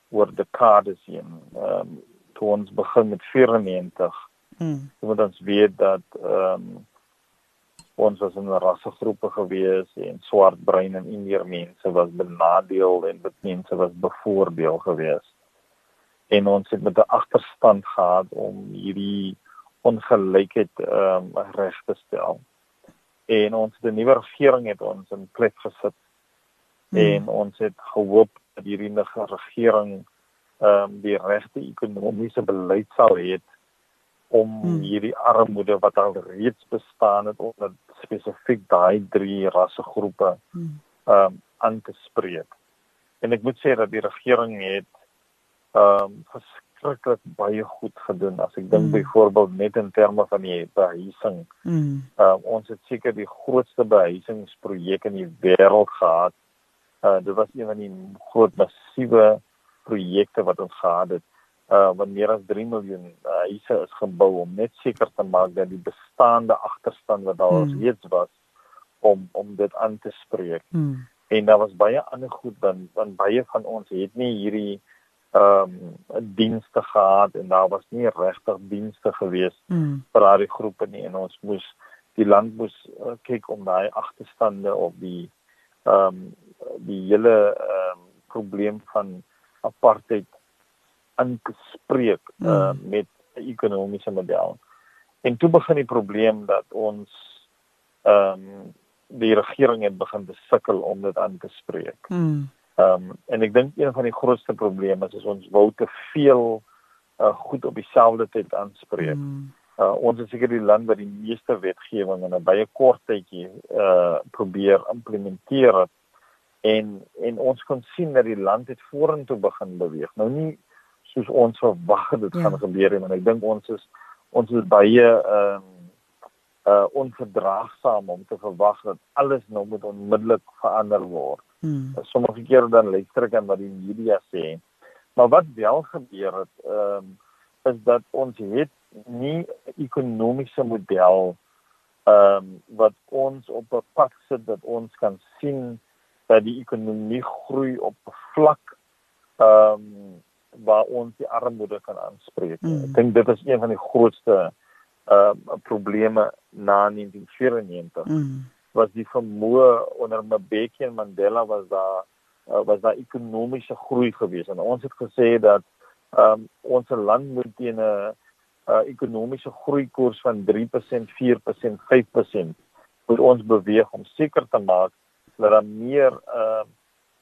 oor dekades heen. Ehm um, toe ons begin met 94. Mm. Moet ons weet dat ehm um, ons was in 'n rassegroepe gewees en swart bruin en indiër mense was benadeel en wit mense was bevoordeel gewees. En ons het met 'n agterstand gehad om hierdie ongelykheid ehm um, reg te stel. En ons die nuwe regering het ons in plek gesit hmm. en ons het gehoop dat hierdie nuwe regering ehm um, die regte ekonomiese beleid sal hê om hmm. hierdie armoede wat al reeds bestaan het onder spesifiek daai drie rassegroepe hmm. ehm um, aan te spreek. En ek moet sê dat die regering het ehm um, verskriklik baie goed gedoen as ek dink mm. byvoorbeeld net in terme van die behuising. Mm. Uh, ons het seker die grootste behuisingsprojek in die wêreld gehad. Uh, dit was een van die groot massiewe projekte wat ons gehad het. Uh, wat meer as 3 miljoen uh, huise is gebou om net seker te maak dat die bestaande agterstand wat daar mm. reeds was om om dit aan te spreek. Mm. En daar was baie ander goed dan dan baie van ons het nie hierdie ehm um, dienste gehad en daar was nie regtig dienste gewees Mm. vir daai groepe nie en ons moes die land moes uh, kyk om daai agterstande op die ehm um, die hele ehm um, probleem van apartheid aan te spreek uh, Mm. met 'n ekonomiese model. En toe begin die probleem dat ons ehm um, die regering het begin te sukkel om dit aan te spreek. Mm. Ehm um, en ek dink een van die grootste probleme is, is ons wou te veel uh, goed op dieselfde tyd aanspreek. Mm. Uh, ons is seker die land wat die meeste wetgewing in 'n baie kort tydjie uh probeer implementeer het. en en ons kon sien dat die land het vorentoe begin beweeg. Nou nie soos ons verwag het dit Ja. gaan gebeur nie, maar ek dink ons is ons is baie ehm um, uh onverdraagsaam om te verwag dat alles nou moet onmiddellik verander word. Mm. Sommige kere dan luister ek aan wat die media sê. Maar wat wel gebeur het, ehm um, is dat ons het nie 'n ekonomiese model ehm um, wat ons op 'n pad sit dat ons kan sien dat die ekonomie groei op 'n vlak ehm um, waar ons die armoede kan aanspreek. Mm. Ek dink dit is een van die grootste ehm uh, probleme na 1994 Mm. Was die vermoë onder Mbeki en Mandela was daar uh, was daar ekonomiese groei gewees en ons het gesê dat um, ons land moet teen 'n uh, ekonomiese groei koers van 3%, 4%, 5% moet ons beweeg om seker te maak dat daar meer uh,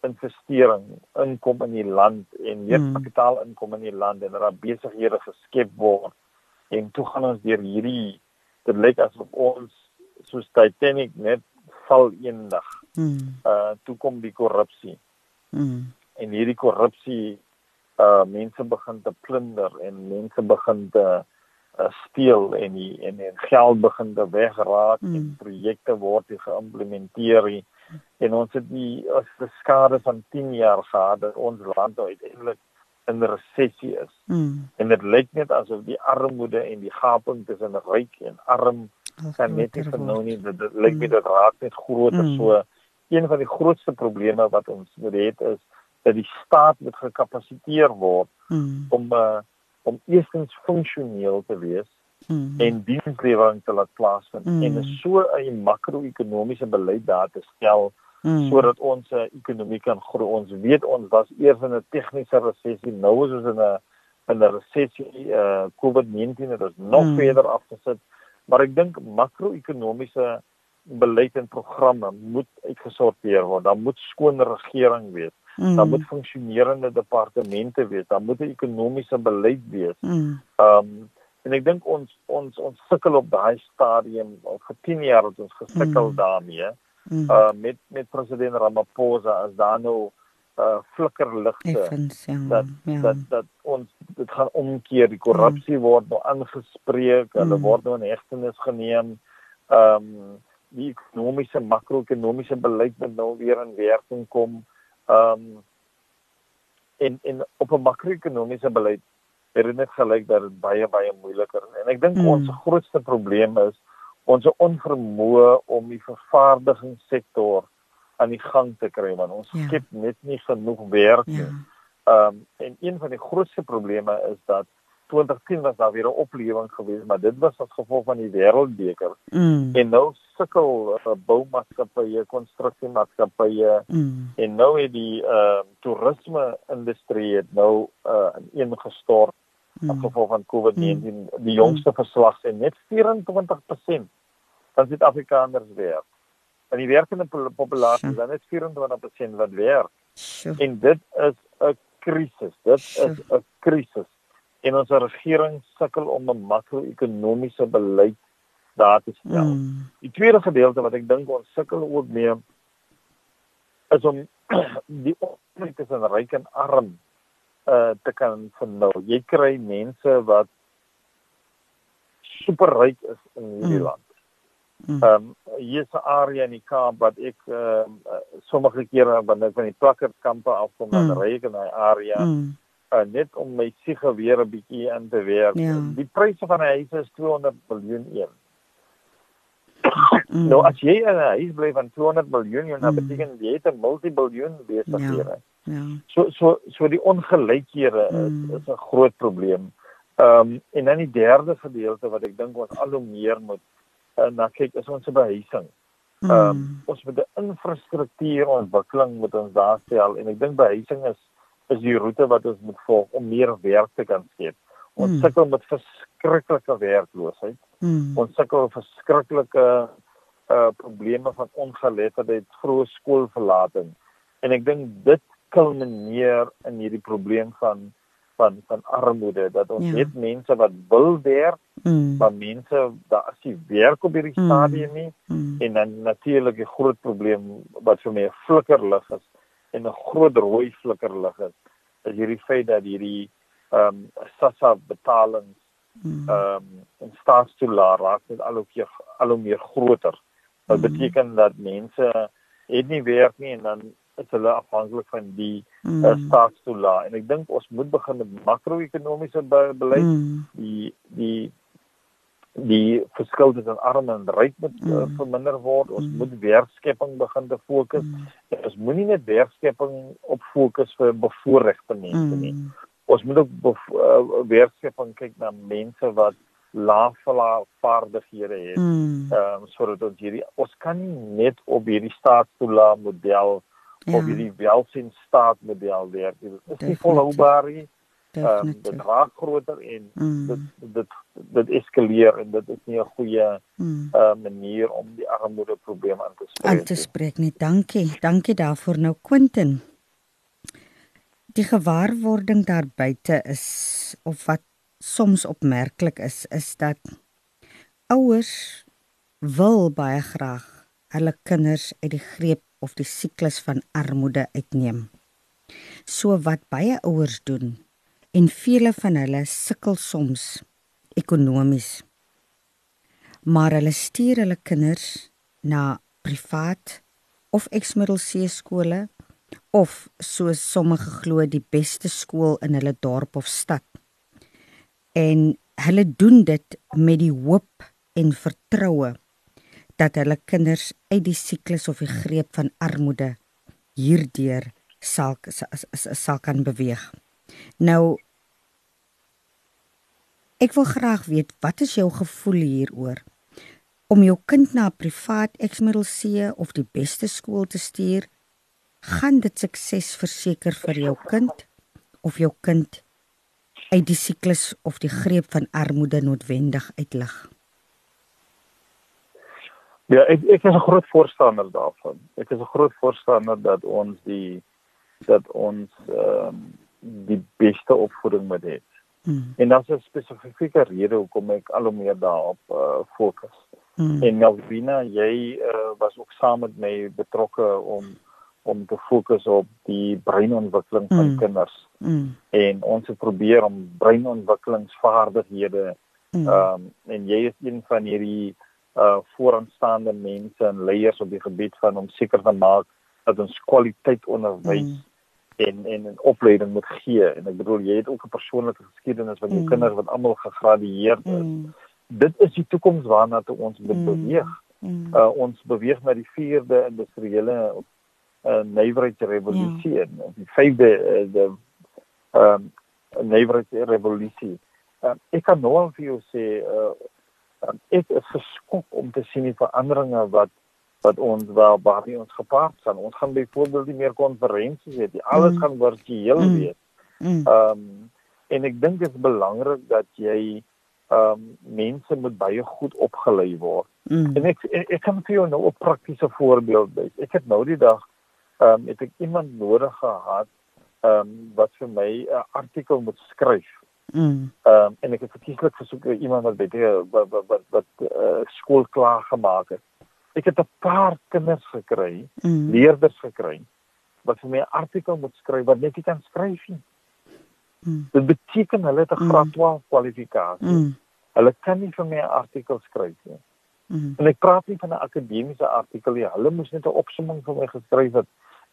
investering inkom in die land en meer Mm. kapitaal inkom in die land en dat daar besighede geskep word en toe gaan ons deur hierdie dit lyk asof ons soos Titanic net val eendag. Mm. Uh toe kom die korrupsie Mm. en hierdie korrupsie uh mense begin te plunder en mense begin te uh, steel en die en en geld begin te wegraak mm. en Mm. projekte word nie geïmplementeer nie en ons het die as die skade van 10 jaar gehad dat ons land uiteindelik in resessie is Mm. en dit lyk net asof die armoede en die gaping tussen ryk en arm kan net nie vernou nie dit, dit lyk my dit raak net groter Mm. so een van die grootste probleme wat ons moet hê is dat die staat moet gekapasiteer word Mm. om uh, om eerstens funksioneel te wees Mm. en dienslewering te laat plaasvind Mm. en so 'n makro-ekonomiese beleid daar te stel Mm. sodat ons ekonomie kan groei. Ons weet ons was eers in 'n tegniese resessie, nou is ons in 'n in 'n resessie. Uh COVID-19 het ons nog Mm. verder afgesit. Maar ek dink makro-ekonomiese beleid en programme moet uitgesorteer word. Daar moet skoon regering wees. Mm. Daar moet funksionerende departemente wees. Daar moet 'n ekonomiese beleid wees. Mm. Um en ek dink ons ons ons sukkel op daai stadium al vir 10 jaar het ons gesukkel Mm. daarmee Mm. uh met met president Ramaphosa as daar nou uh flikkerligte Effens, ja. dat ja. dat dat ons dit gaan omkeer die korrupsie word nou aangespreek hulle Mm. word nou in hegtenis geneem um die ekonomiese makro-ekonomiese beleid moet nou weer in werking kom um en en op 'n makro-ekonomiese beleid het dit net gelyk dat dit baie baie moeiliker is. En ek dink Mm. ons grootste probleem is ons onvermoë om die vervaardigingssektor aan die gang te kry want ons Ja. skep net nie genoeg werk nie. ja. Ehm um, en een van die grootste probleme is dat 2010 was daar weer 'n oplewing geweest, maar dit was as gevolg van die wêreldbeker. Mm. En nou sukkel uh, boumaatskappye, konstruksiemaatskappye Mm. en nou het die ehm uh, toerisme industrie het nou uh ineengestort as Mm. gevolg van COVID-19. Die jongste verslag sê net 24% van Suid-Afrikaners werk. Van die werkende po- populasie is dan net 24% wat werk. Sjoe. En dit is 'n krisis. Dit Sjoe. is 'n krisis. En ons regering sukkel om 'n makro-ekonomiese beleid daar te stel. Mm. Die tweede gedeelte wat ek dink ons sukkel ook mee is om die onderskeid tussen ryk en arm uh te kan vernou. Jy kry mense wat superryk is in hierdie Mm. land. Mm. Ehm um, hier is 'n area in die Kaap wat ek ehm uh, sommige kere wanneer ek van die plakkerkampe afkom dan Mm. ry ek in daai area Mm. uh, net om my siege weer 'n bietjie in te werk. Ja. Die pryse van 'n huis is 200 miljoen een. Mm. Nou as jy 'n huis bly van 200 miljoen, nou mm. beteken jy het 'n multibiljoen besighede. Ja. ja. So so so die ongelykhede mm. is 'n groot probleem. Ehm um, en dan die derde gedeelte wat ek dink ons al hoe meer moet uh, na kyk is ons behuising. Ehm um, mm. ons moet 'n infrastruktuur ontwikkeling moet ons daar stel en ek dink behuising is is die roete wat ons moet volg om meer werk te kan skep. Ons mm. sukkel met verskriklike werkloosheid. Mm. Ons sukkel met verskriklike uh probleme van ongeletterdheid, vroeë skoolverlating. En ek dink dit kulmineer in hierdie probleem van van van armoede dat ons ja. het mense wat wil werk, mm. maar mense daar is nie werk op hierdie mm. stadium nie. Mm. En dan natuurlik 'n groot probleem wat vir my 'n flikkerlig is en 'n groot rooi flikkerlig is, is hierdie feit dat hierdie ehm um, SASSA betalings hmm. ehm um, in staatstoelaar raak net al hoe meer al hoe meer groter. Wat mm. beteken dat mense het nie werk nie en dan is hulle afhanklik van die mm. uh, staatstoelaar. En ek dink ons moet begin met makro-ekonomiese be beleid. Mm. Die die die verskil tussen arm en ryk moet mm. uh, verminder word. Ons mm. moet werkskepping begin te fokus. Mm. Ons moenie net werkskepping op fokus vir bevoorregte mense mm. nie ons moet ook uh, werkskepping kyk na mense wat lae vaardighede het. Mm. Ehm um, sodat ons hierdie ons kan nie net op hierdie staatstoela model ja. of hierdie welsyn staat model werk. Dit is nie volhoubaar nie. Ehm um, dit raak groter en mm. dit dit dit eskaleer en dit is nie 'n goeie mm. uh, manier om die armoede probleem aan te spreek. Aan te spreek nie. Dankie. Dankie daarvoor nou Quentin die gewaarwording daar buite is of wat soms opmerklik is is dat ouers wil baie graag hulle kinders uit die greep of die siklus van armoede uitneem. So wat baie ouers doen en vele van hulle sukkel soms ekonomies. Maar hulle stuur hulle kinders na privaat of eksmiddelseë skole of soos sommige glo die beste skool in hulle dorp of stad. En hulle doen dit met die hoop en vertroue dat hulle kinders uit die siklus of die greep van armoede hierdeur sal sal kan beweeg. Nou ek wil graag weet wat is jou gevoel hieroor om jou kind na 'n privaat eksmiddelseë of die beste skool te stuur? gaan dit sukses verseker vir jou kind of jou kind uit die siklus of die greep van armoede noodwendig uitlig. Ja, ek ek is 'n groot voorstander daarvan. Ek is 'n groot voorstander dat ons die dat ons ehm um, die beste opvoeding moet hê. Mm. En dan is 'n spesifieke rede hoekom ek al hoe meer daarop uh, fokus. Mm. En Melvina, jy uh, was ook saam met my betrokke om om te fokus op die breinontwikkeling van mm. kinders. Mm. En ons het probeer om breinontwikkelingsvaardighede mm. ehm mm. um, en jy is een van hierdie uh vooraanstaande mense en leiers op die gebied van om seker te maak dat ons kwaliteit onderwys mm. en en 'n opleiding moet gee. En ek bedoel jy het ook 'n persoonlike geskiedenis van jou mm. kinders wat almal gegradueer is. Mm. Dit is die toekoms waarna toe ons moet mm. beweeg. Mm. Uh ons beweeg na die 4de industriële uh, nywerheidsrevolusie ja. en die vyfde uh, die ehm um, nywerheidsrevolusie. Uh, ek kan nou al vir jou sê uh, ek is geskok om te sien die veranderinge wat wat ons wel baie ons gepaard gaan. Ons gaan byvoorbeeld nie meer konferensies hê nie. Alles mm. gaan virtueel mm. wees. Mm. Ehm um, en ek dink dit is belangrik dat jy ehm um, mense moet baie goed opgelei word. Mm. En ek, ek ek kan vir jou nou 'n praktiese voorbeeld gee. Ek het nou die dag ehm um, het ek iemand nodig gehad ehm um, wat vir my 'n artikel moet skryf. Mm. Um, en ek het verkieslik versoek iemand wat baie wat wat wat, wat uh, skool klaar gemaak het. Ek het 'n paar kinders gekry, mm. leerders gekry wat vir my 'n artikel moet skryf wat net nie kan skryf nie. Mm. Dit beteken hulle het 'n mm. graad 12 kwalifikasie. Mm. Hulle kan nie vir my 'n artikel skryf nie. Mm. En ek praat nie van 'n akademiese artikel nie. Hulle moes net 'n opsomming vir my geskryf het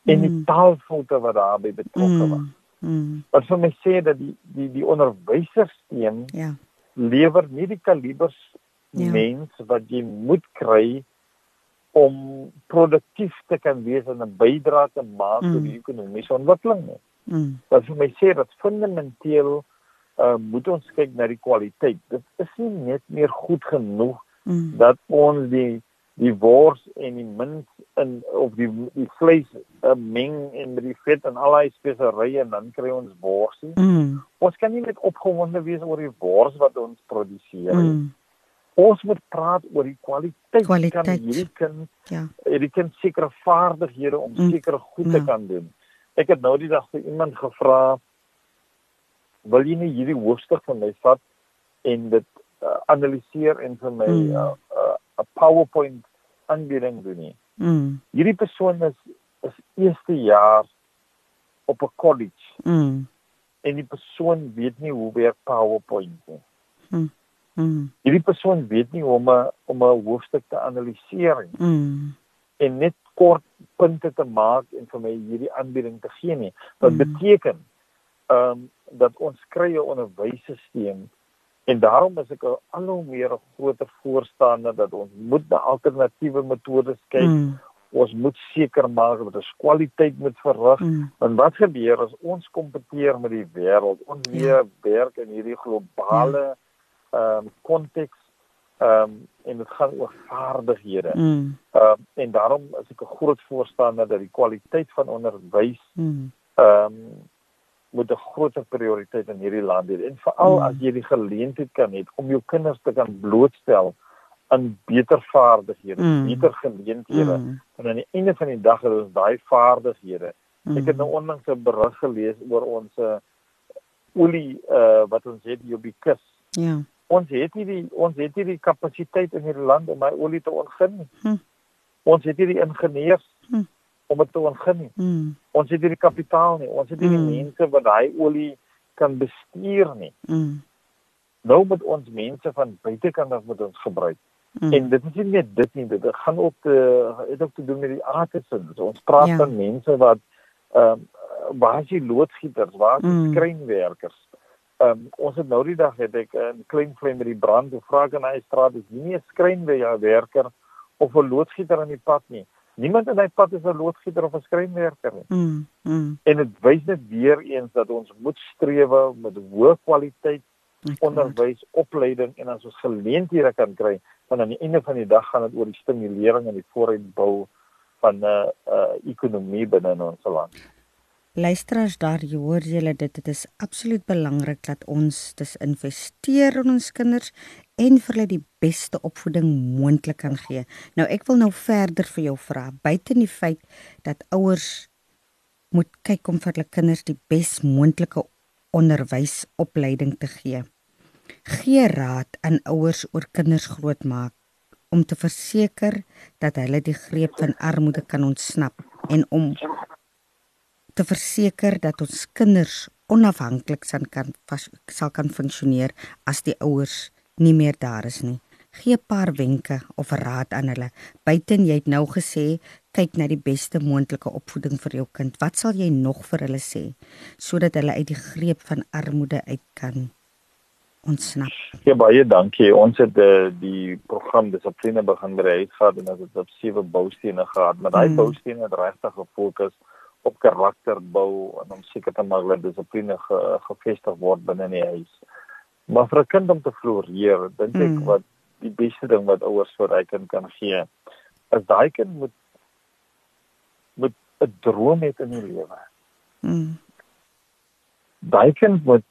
en die mm. taalfoute wat daarbey betrokke mm. was. Mm. Wat vir my sê dat die die die onderwysersteun ja lewer nie die kalibers ja. mens wat jy moet kry om produktief te kan wees en 'n bydrae te maak mm. tot die ekonomiese ontwikkeling nie. Mm. Wat vir my sê dat fundamenteel uh, moet ons kyk na die kwaliteit. Dit is nie net meer goed genoeg mm. dat ons die die wors en die mince in of die die vleis uh, meng en met die vet en allerlei speserye en dan kry ons worsie. Mm. Ons kan nie net opgewonde wees oor die wors wat ons produseer nie. Mm ons moet praat oor die kwaliteit, kwaliteit. kan hierdie kind ja hierdie kind sekere vaardighede om mm. sekere goed te ja. kan doen ek het nou die dag vir iemand gevra wil jy nie hierdie hoofstuk van my vat en dit uh, analiseer en vir my mm. uh, uh, PowerPoint aanbieding doen nie mm. hierdie persoon is is eerste jaar op 'n college mm. en die persoon weet nie hoe werk PowerPoint nie mm. Mm. Hierdie persoon weet nie hoe om 'n om 'n hoofstuk te analiseer nie. Mm. En net kort punte te maak en vir my hierdie aanbieding te gee nie. Wat mm. beteken ehm um, dat ons kry 'n onderwysstelsel en daarom is ek al hoe meer 'n groter voorstander dat ons moet na alternatiewe metodes kyk. Mm. Ons moet seker maak dat ons kwaliteit moet verrig. Mm. Want wat gebeur as ons kompeteer met die wêreld? Ons weer ja. werk in hierdie globale ja ehm um, konteks ehm um, en dit gaan oor vaardighede. Mm. Ehm mm. um, en daarom is ek 'n groot voorstander dat die kwaliteit van onderwys mm. ehm mm. um, moet 'n groter prioriteit in hierdie land hê. En veral mm. as jy die geleentheid kan hê om jou kinders te kan blootstel aan beter vaardighede, mm. beter geleenthede. Mm. En aan die einde van die dag is daai vaardighede. Mm. Ek het nou onlangs 'n berig gelees oor ons uh, olie uh, wat ons het hier op die kus. Ja ons het nie die ons het nie die kapasiteit in hierdie land om my olie te ontgin nie. Hm. Ons het nie die ingenieurs hm. Om dit te ontgin nie. Hm. Ons het nie die kapitaal nie. Ons het nie hm. die mense wat daai olie kan bestuur nie. Hm. Nou moet ons mense van buitekant af moet ons gebruik. Mm. En dit is nie net dit nie, dit gaan ook te het ook te doen met die. So ons praat ja. van mense wat ehm um, waar is die loodgieters, waar is die mm. skrynwerkers? Ehm um, ons het nou die dag het ek 'n klein vlei met die brand op Vragenhuis straat is nie 'n skrynwerker of 'n loodgieter aan die pad nie. Niemand in daai pad is 'n loodgieter of 'n skrynwerker nie. Mm, mm. En dit wys net weer eens dat ons moet streef met hoë kwaliteit onderwys, opleiding en as ons geleenthede kan kry, dan aan die einde van die dag gaan dit oor die stimulering en die vooruitbou van 'n uh, uh, ekonomie binne in ons land. Luisteraars daar, jy hoor julle dit, dit is absoluut belangrik dat ons dis investeer in ons kinders en vir hulle die beste opvoeding moontlik kan gee. Nou ek wil nou verder vir jou vra, buite die feit dat ouers moet kyk om vir hulle kinders die bes moontlike onderwysopleiding te gee. Gee raad aan ouers oor kinders grootmaak om te verseker dat hulle die greep van armoede kan ontsnap en om te verseker dat ons kinders onafhanklik sal kan sal kan funksioneer as die ouers nie meer daar is nie. Gee 'n paar wenke of raad aan hulle. Buiten jy het nou gesê kyk na die beste moontlike opvoeding vir jou kind. Wat sal jy nog vir hulle sê sodat hulle uit die greep van armoede uit kan ontsnap? Ja baie dankie. Ons het die, die program dissipline begin bereik gehad en dit het op sewe boustene gehad, maar daai mm. boustene het regtig gefokus op karakter bou en om seker te maak dat dissipline ge, gevestig word binne die huis. Maar vir 'n kind om te floreer, dink ek mm. wat die beste ding wat ouers vir hy kind kan gee, is daai kind moet moet 'n droom hê in die lewe. Mm. Daai kind moet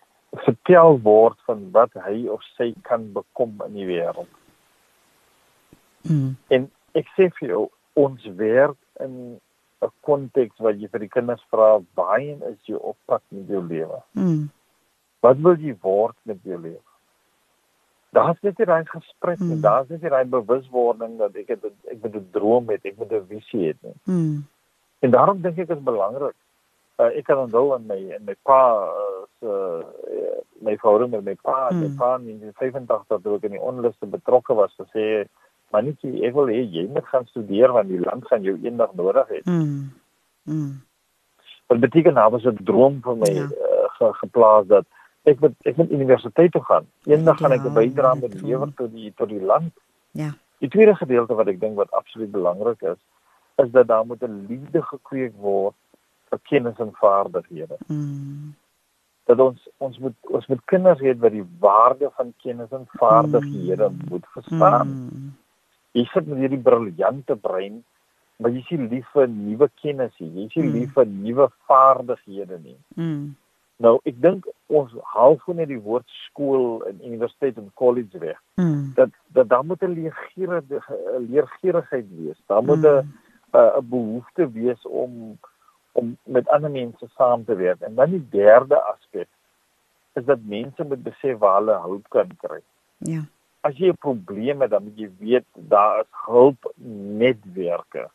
vertel word van wat hy of sy kan bekom in die wêreld. Mm. En ek sê vir jou, ons werk in 'n konteks wat jy vir die kinders vra waarheen is jy op pad met jou lewe? Mm. Wat wil jy word met jou lewe? Daar's net hier 'n gesprek mm. en daar's net hier 'n bewuswording dat ek het ek moet 'n droom hê, ek moet 'n visie hê. Mm. En daarom dink ek is belangrik. Uh, ek kan onthou in my in my pa uh, se uh, my verhouding met my pa, mm. my pa in 85 toe ek in die onluste betrokke was, sê maar net jy ek wil hê jy moet gaan studeer want die land gaan jou eendag nodig hê. Mm. Mm. Wat beteken nou was 'n droom vir my ja. uh, ge, geplaas dat ek moet ek moet universiteit toe gaan. Eendag ja, gaan ek 'n bydrae met lewer tot die tot die land. Ja. Die tweede gedeelte wat ek dink wat absoluut belangrik is, is dat daar moet 'n liefde gekweek word vir kennis en vaardighede. Mm. Dat ons ons moet ons moet kinders hê wat die waarde van kennis en vaardighede mm. moet verstaan. Mm. Jy sit met hierdie briljante brein, maar jy sien lief vir nuwe kennis nie. Jy sien Mm. lief vir nuwe vaardighede nie. Mm. Nou, ek dink ons haal gewoon net die woord skool en universiteit en college weg. Mm. Dat dat daar moet 'n leergierige leergierigheid wees. Daar moet 'n Mm. 'n 'n behoefte wees om om met ander mense saam te werk. En dan die derde aspek is dat mense moet besef waar hulle hulp kan kry. Ja. As jy 'n probleem het, dan moet jy weet daar is hulpnetwerke.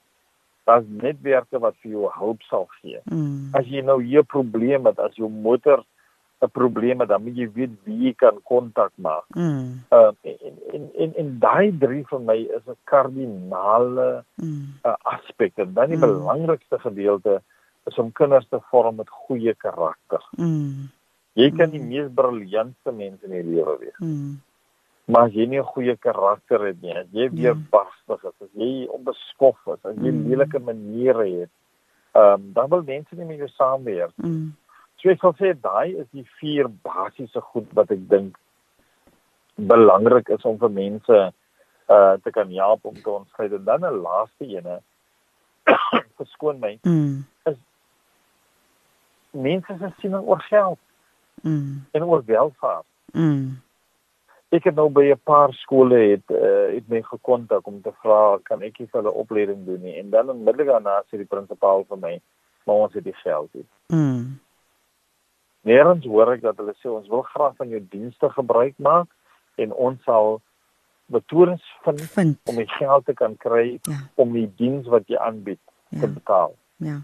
Daar's netwerke wat vir jou hulp sal gee. Mm. As jy nou hier 'n probleem het, as jou motor 'n probleem het, dan moet jy weet wie jy kan kontak maak. Mm. Uh en en en, en daai drie vir my is 'n kardinale Mm. uh, aspek en dan die Mm. belangrikste gedeelte is om kinders te vorm met goeie karakter. Mm. Jy kan die mees briljantste mense in die lewe wees, Mm. Maar as jy nie 'n goeie karakter het nie, as jy weer barstig is, as jy onbeskof is, as jy Mm. lelike maniere het, ehm um, dan wil mense nie met jou saamwerk. Mm. So ek sal sê daai is die vier basiese goed wat ek dink belangrik is om vir mense uh te kan help om te ontskei. En dan 'n laaste ene verskoon my, Mm. mense se siening oor geld Mm. en oor welvaart. Mm. Ek het nou by 'n paar skole het uh, het my gekontak om te vra kan ek nie vir hulle opleiding doen nie en dan onmiddellik daarna sê die prinsipaal vir my maar ons het die geld nie. Mm. Nêrens hoor ek dat hulle sê ons wil graag van jou dienste gebruik maak en ons sal metodes vind Vind. om die geld te kan kry Ja. om die diens wat jy aanbied te Ja. betaal. Ja.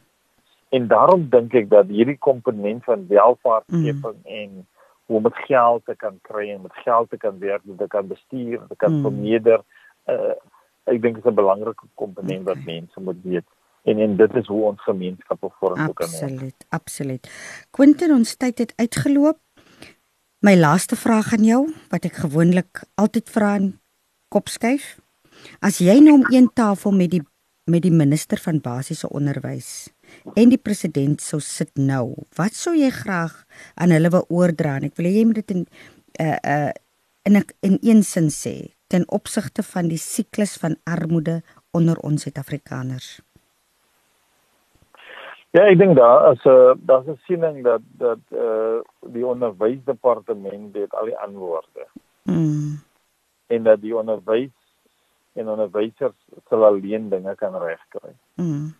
En daarom dink ek dat hierdie komponent van welvaartskeping mm. en om met geld te kan kry en met geld te kan werk, dit te kan bestuur, te kan Mm. mm. vermeerder, uh, ek dink is 'n belangrike komponent okay. wat mense moet weet. En en dit is hoe ons gemeenskappe vorm kan. Absoluut, absoluut. Quentin, ons tyd het uitgeloop. My laaste vraag aan jou wat ek gewoonlik altyd vra in kopskuif. As jy nou om een tafel met die met die minister van basiese onderwys en die president sou sit nou, wat sou jy graag aan hulle wil oordra? En ek wil hê jy moet dit in uh uh in 'n in een sin sê ten opsigte van die siklus van armoede onder ons Suid-Afrikaners. Ja, ek dink daar is 'n daar's 'n siening dat dat eh uh, die onderwysdepartement het al die antwoorde Mm. en dat die onderwys en onderwysers sal alleen dinge kan regkry. Mm.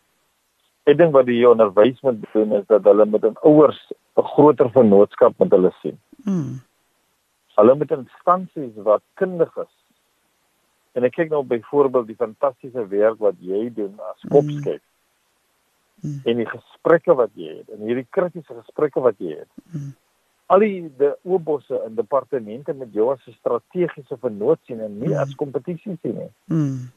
Ek dink wat die onderwys moet doen is dat hulle met 'n ouers 'n groter vennootskap met hulle sien. Mm. Hulle moet instansies wat kundig is. En ek kyk nou byvoorbeeld die fantastiese werk wat jy doen as kopskyf. Mm. En die gesprekke wat jy het en hierdie kritiese gesprekke wat jy het. Mm. Al die de oorbosse en departemente met jou as 'n strategiese vennoot sien en nie Mm. as kompetisie sien nie. Mm.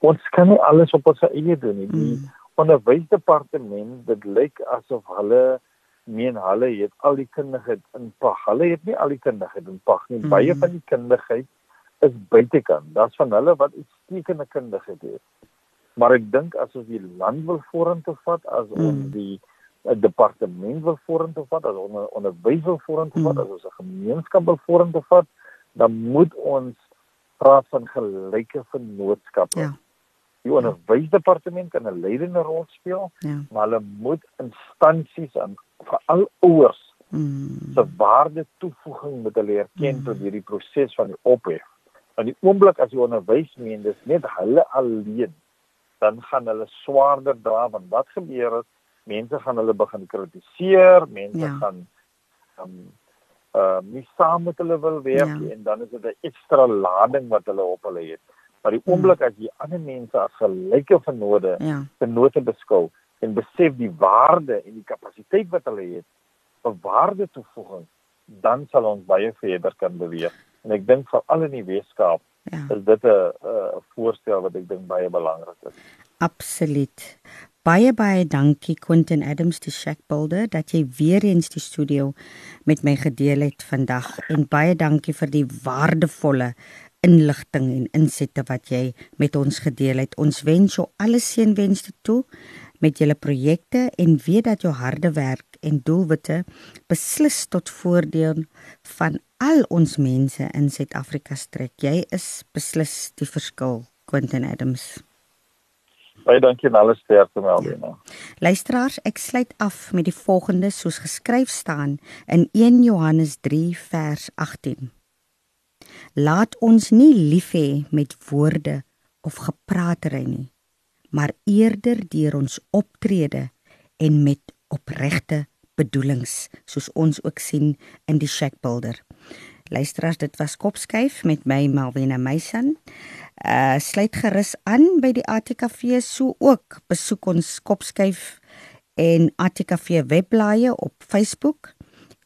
Ons kan nie alles op ons eie doen nie. Die Mm. Onderwysdepartement dit lyk asof hulle meen hulle het al die kundigheid in pag. Hulle het nie al die kundigheid in pag nie. Mm. Baie van die kundigheid is buitekant. Daar's van hulle wat uitstekende kundigheid het. Maar ek dink as ons die land wil vorentoe vat, as Mm. ons die uh, departement wil vorentoe vat, as ons onder, onderwys wil vorentoe vat, Mm. as ons 'n gemeenskap wil vorentoe vat, dan moet ons praat van gelyke vennootskappe. Ja. Die onderwysdepartement kan 'n leidende rol speel, Ja. maar hulle moet instansies aan veral ouers Mm. se waarde toevoeging met hulle erken Mm. tot hierdie proses van die ophef. Want die oomblik as jy onderwys meen dis net hulle alleen, dan gaan hulle swaarder dra want wat gebeur is mense gaan hulle begin kritiseer, mense Ja. gaan um uh nie saam met hulle wil werk Ja. en dan is dit 'n ekstra lading wat hulle op hulle het. Maar die oomblik as jy ander mense as gelyke vennode Ja. vennote beskou en besef die waarde en die kapasiteit wat hulle het vir waarde toevoeging, dan sal ons baie verder kan beweeg. En ek dink veral in die Weskaap Ja. is dit 'n 'n voorstel wat ek dink baie belangrik is. Absoluut. Baie baie dankie Quentin Adams die Shackbuilder dat jy weer eens die studio met my gedeel het vandag en baie dankie vir die waardevolle inligting en insette wat jy met ons gedeel het. Ons wens jou alle seënwense toe met julle projekte en weet dat jou harde werk en doelwitte beslis tot voordeel van al ons mense in Suid-Afrika strek. Jy is beslis die verskil, Quentin Adams. Baie dankie en alles sterkte Melvina. Ja. Luisteraars, ek sluit af met die volgende soos geskryf staan in 1 Johannes 3 vers 18. Laat ons nie lief hê met woorde of gepraatery nie, maar eerder deur ons optrede en met opregte bedoelings, soos ons ook sien in die Shackbuilder. Luisteraars, dit was Kopskyf met my Malwena Meisen. Uh sluit gerus aan by die ATKV so ook besoek ons Kopskyf en ATKV webblaaie op Facebook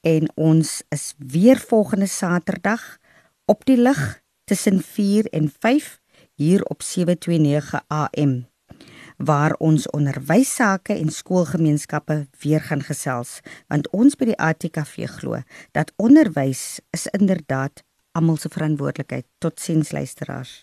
en ons is weer volgende Saterdag op die lig tussen 4 en 5 hier op 729 AM waar ons onderwyssake en skoolgemeenskappe weer gaan gesels want ons by die ATKV glo dat onderwys is inderdaad almal se verantwoordelikheid. Tot sins luisteraars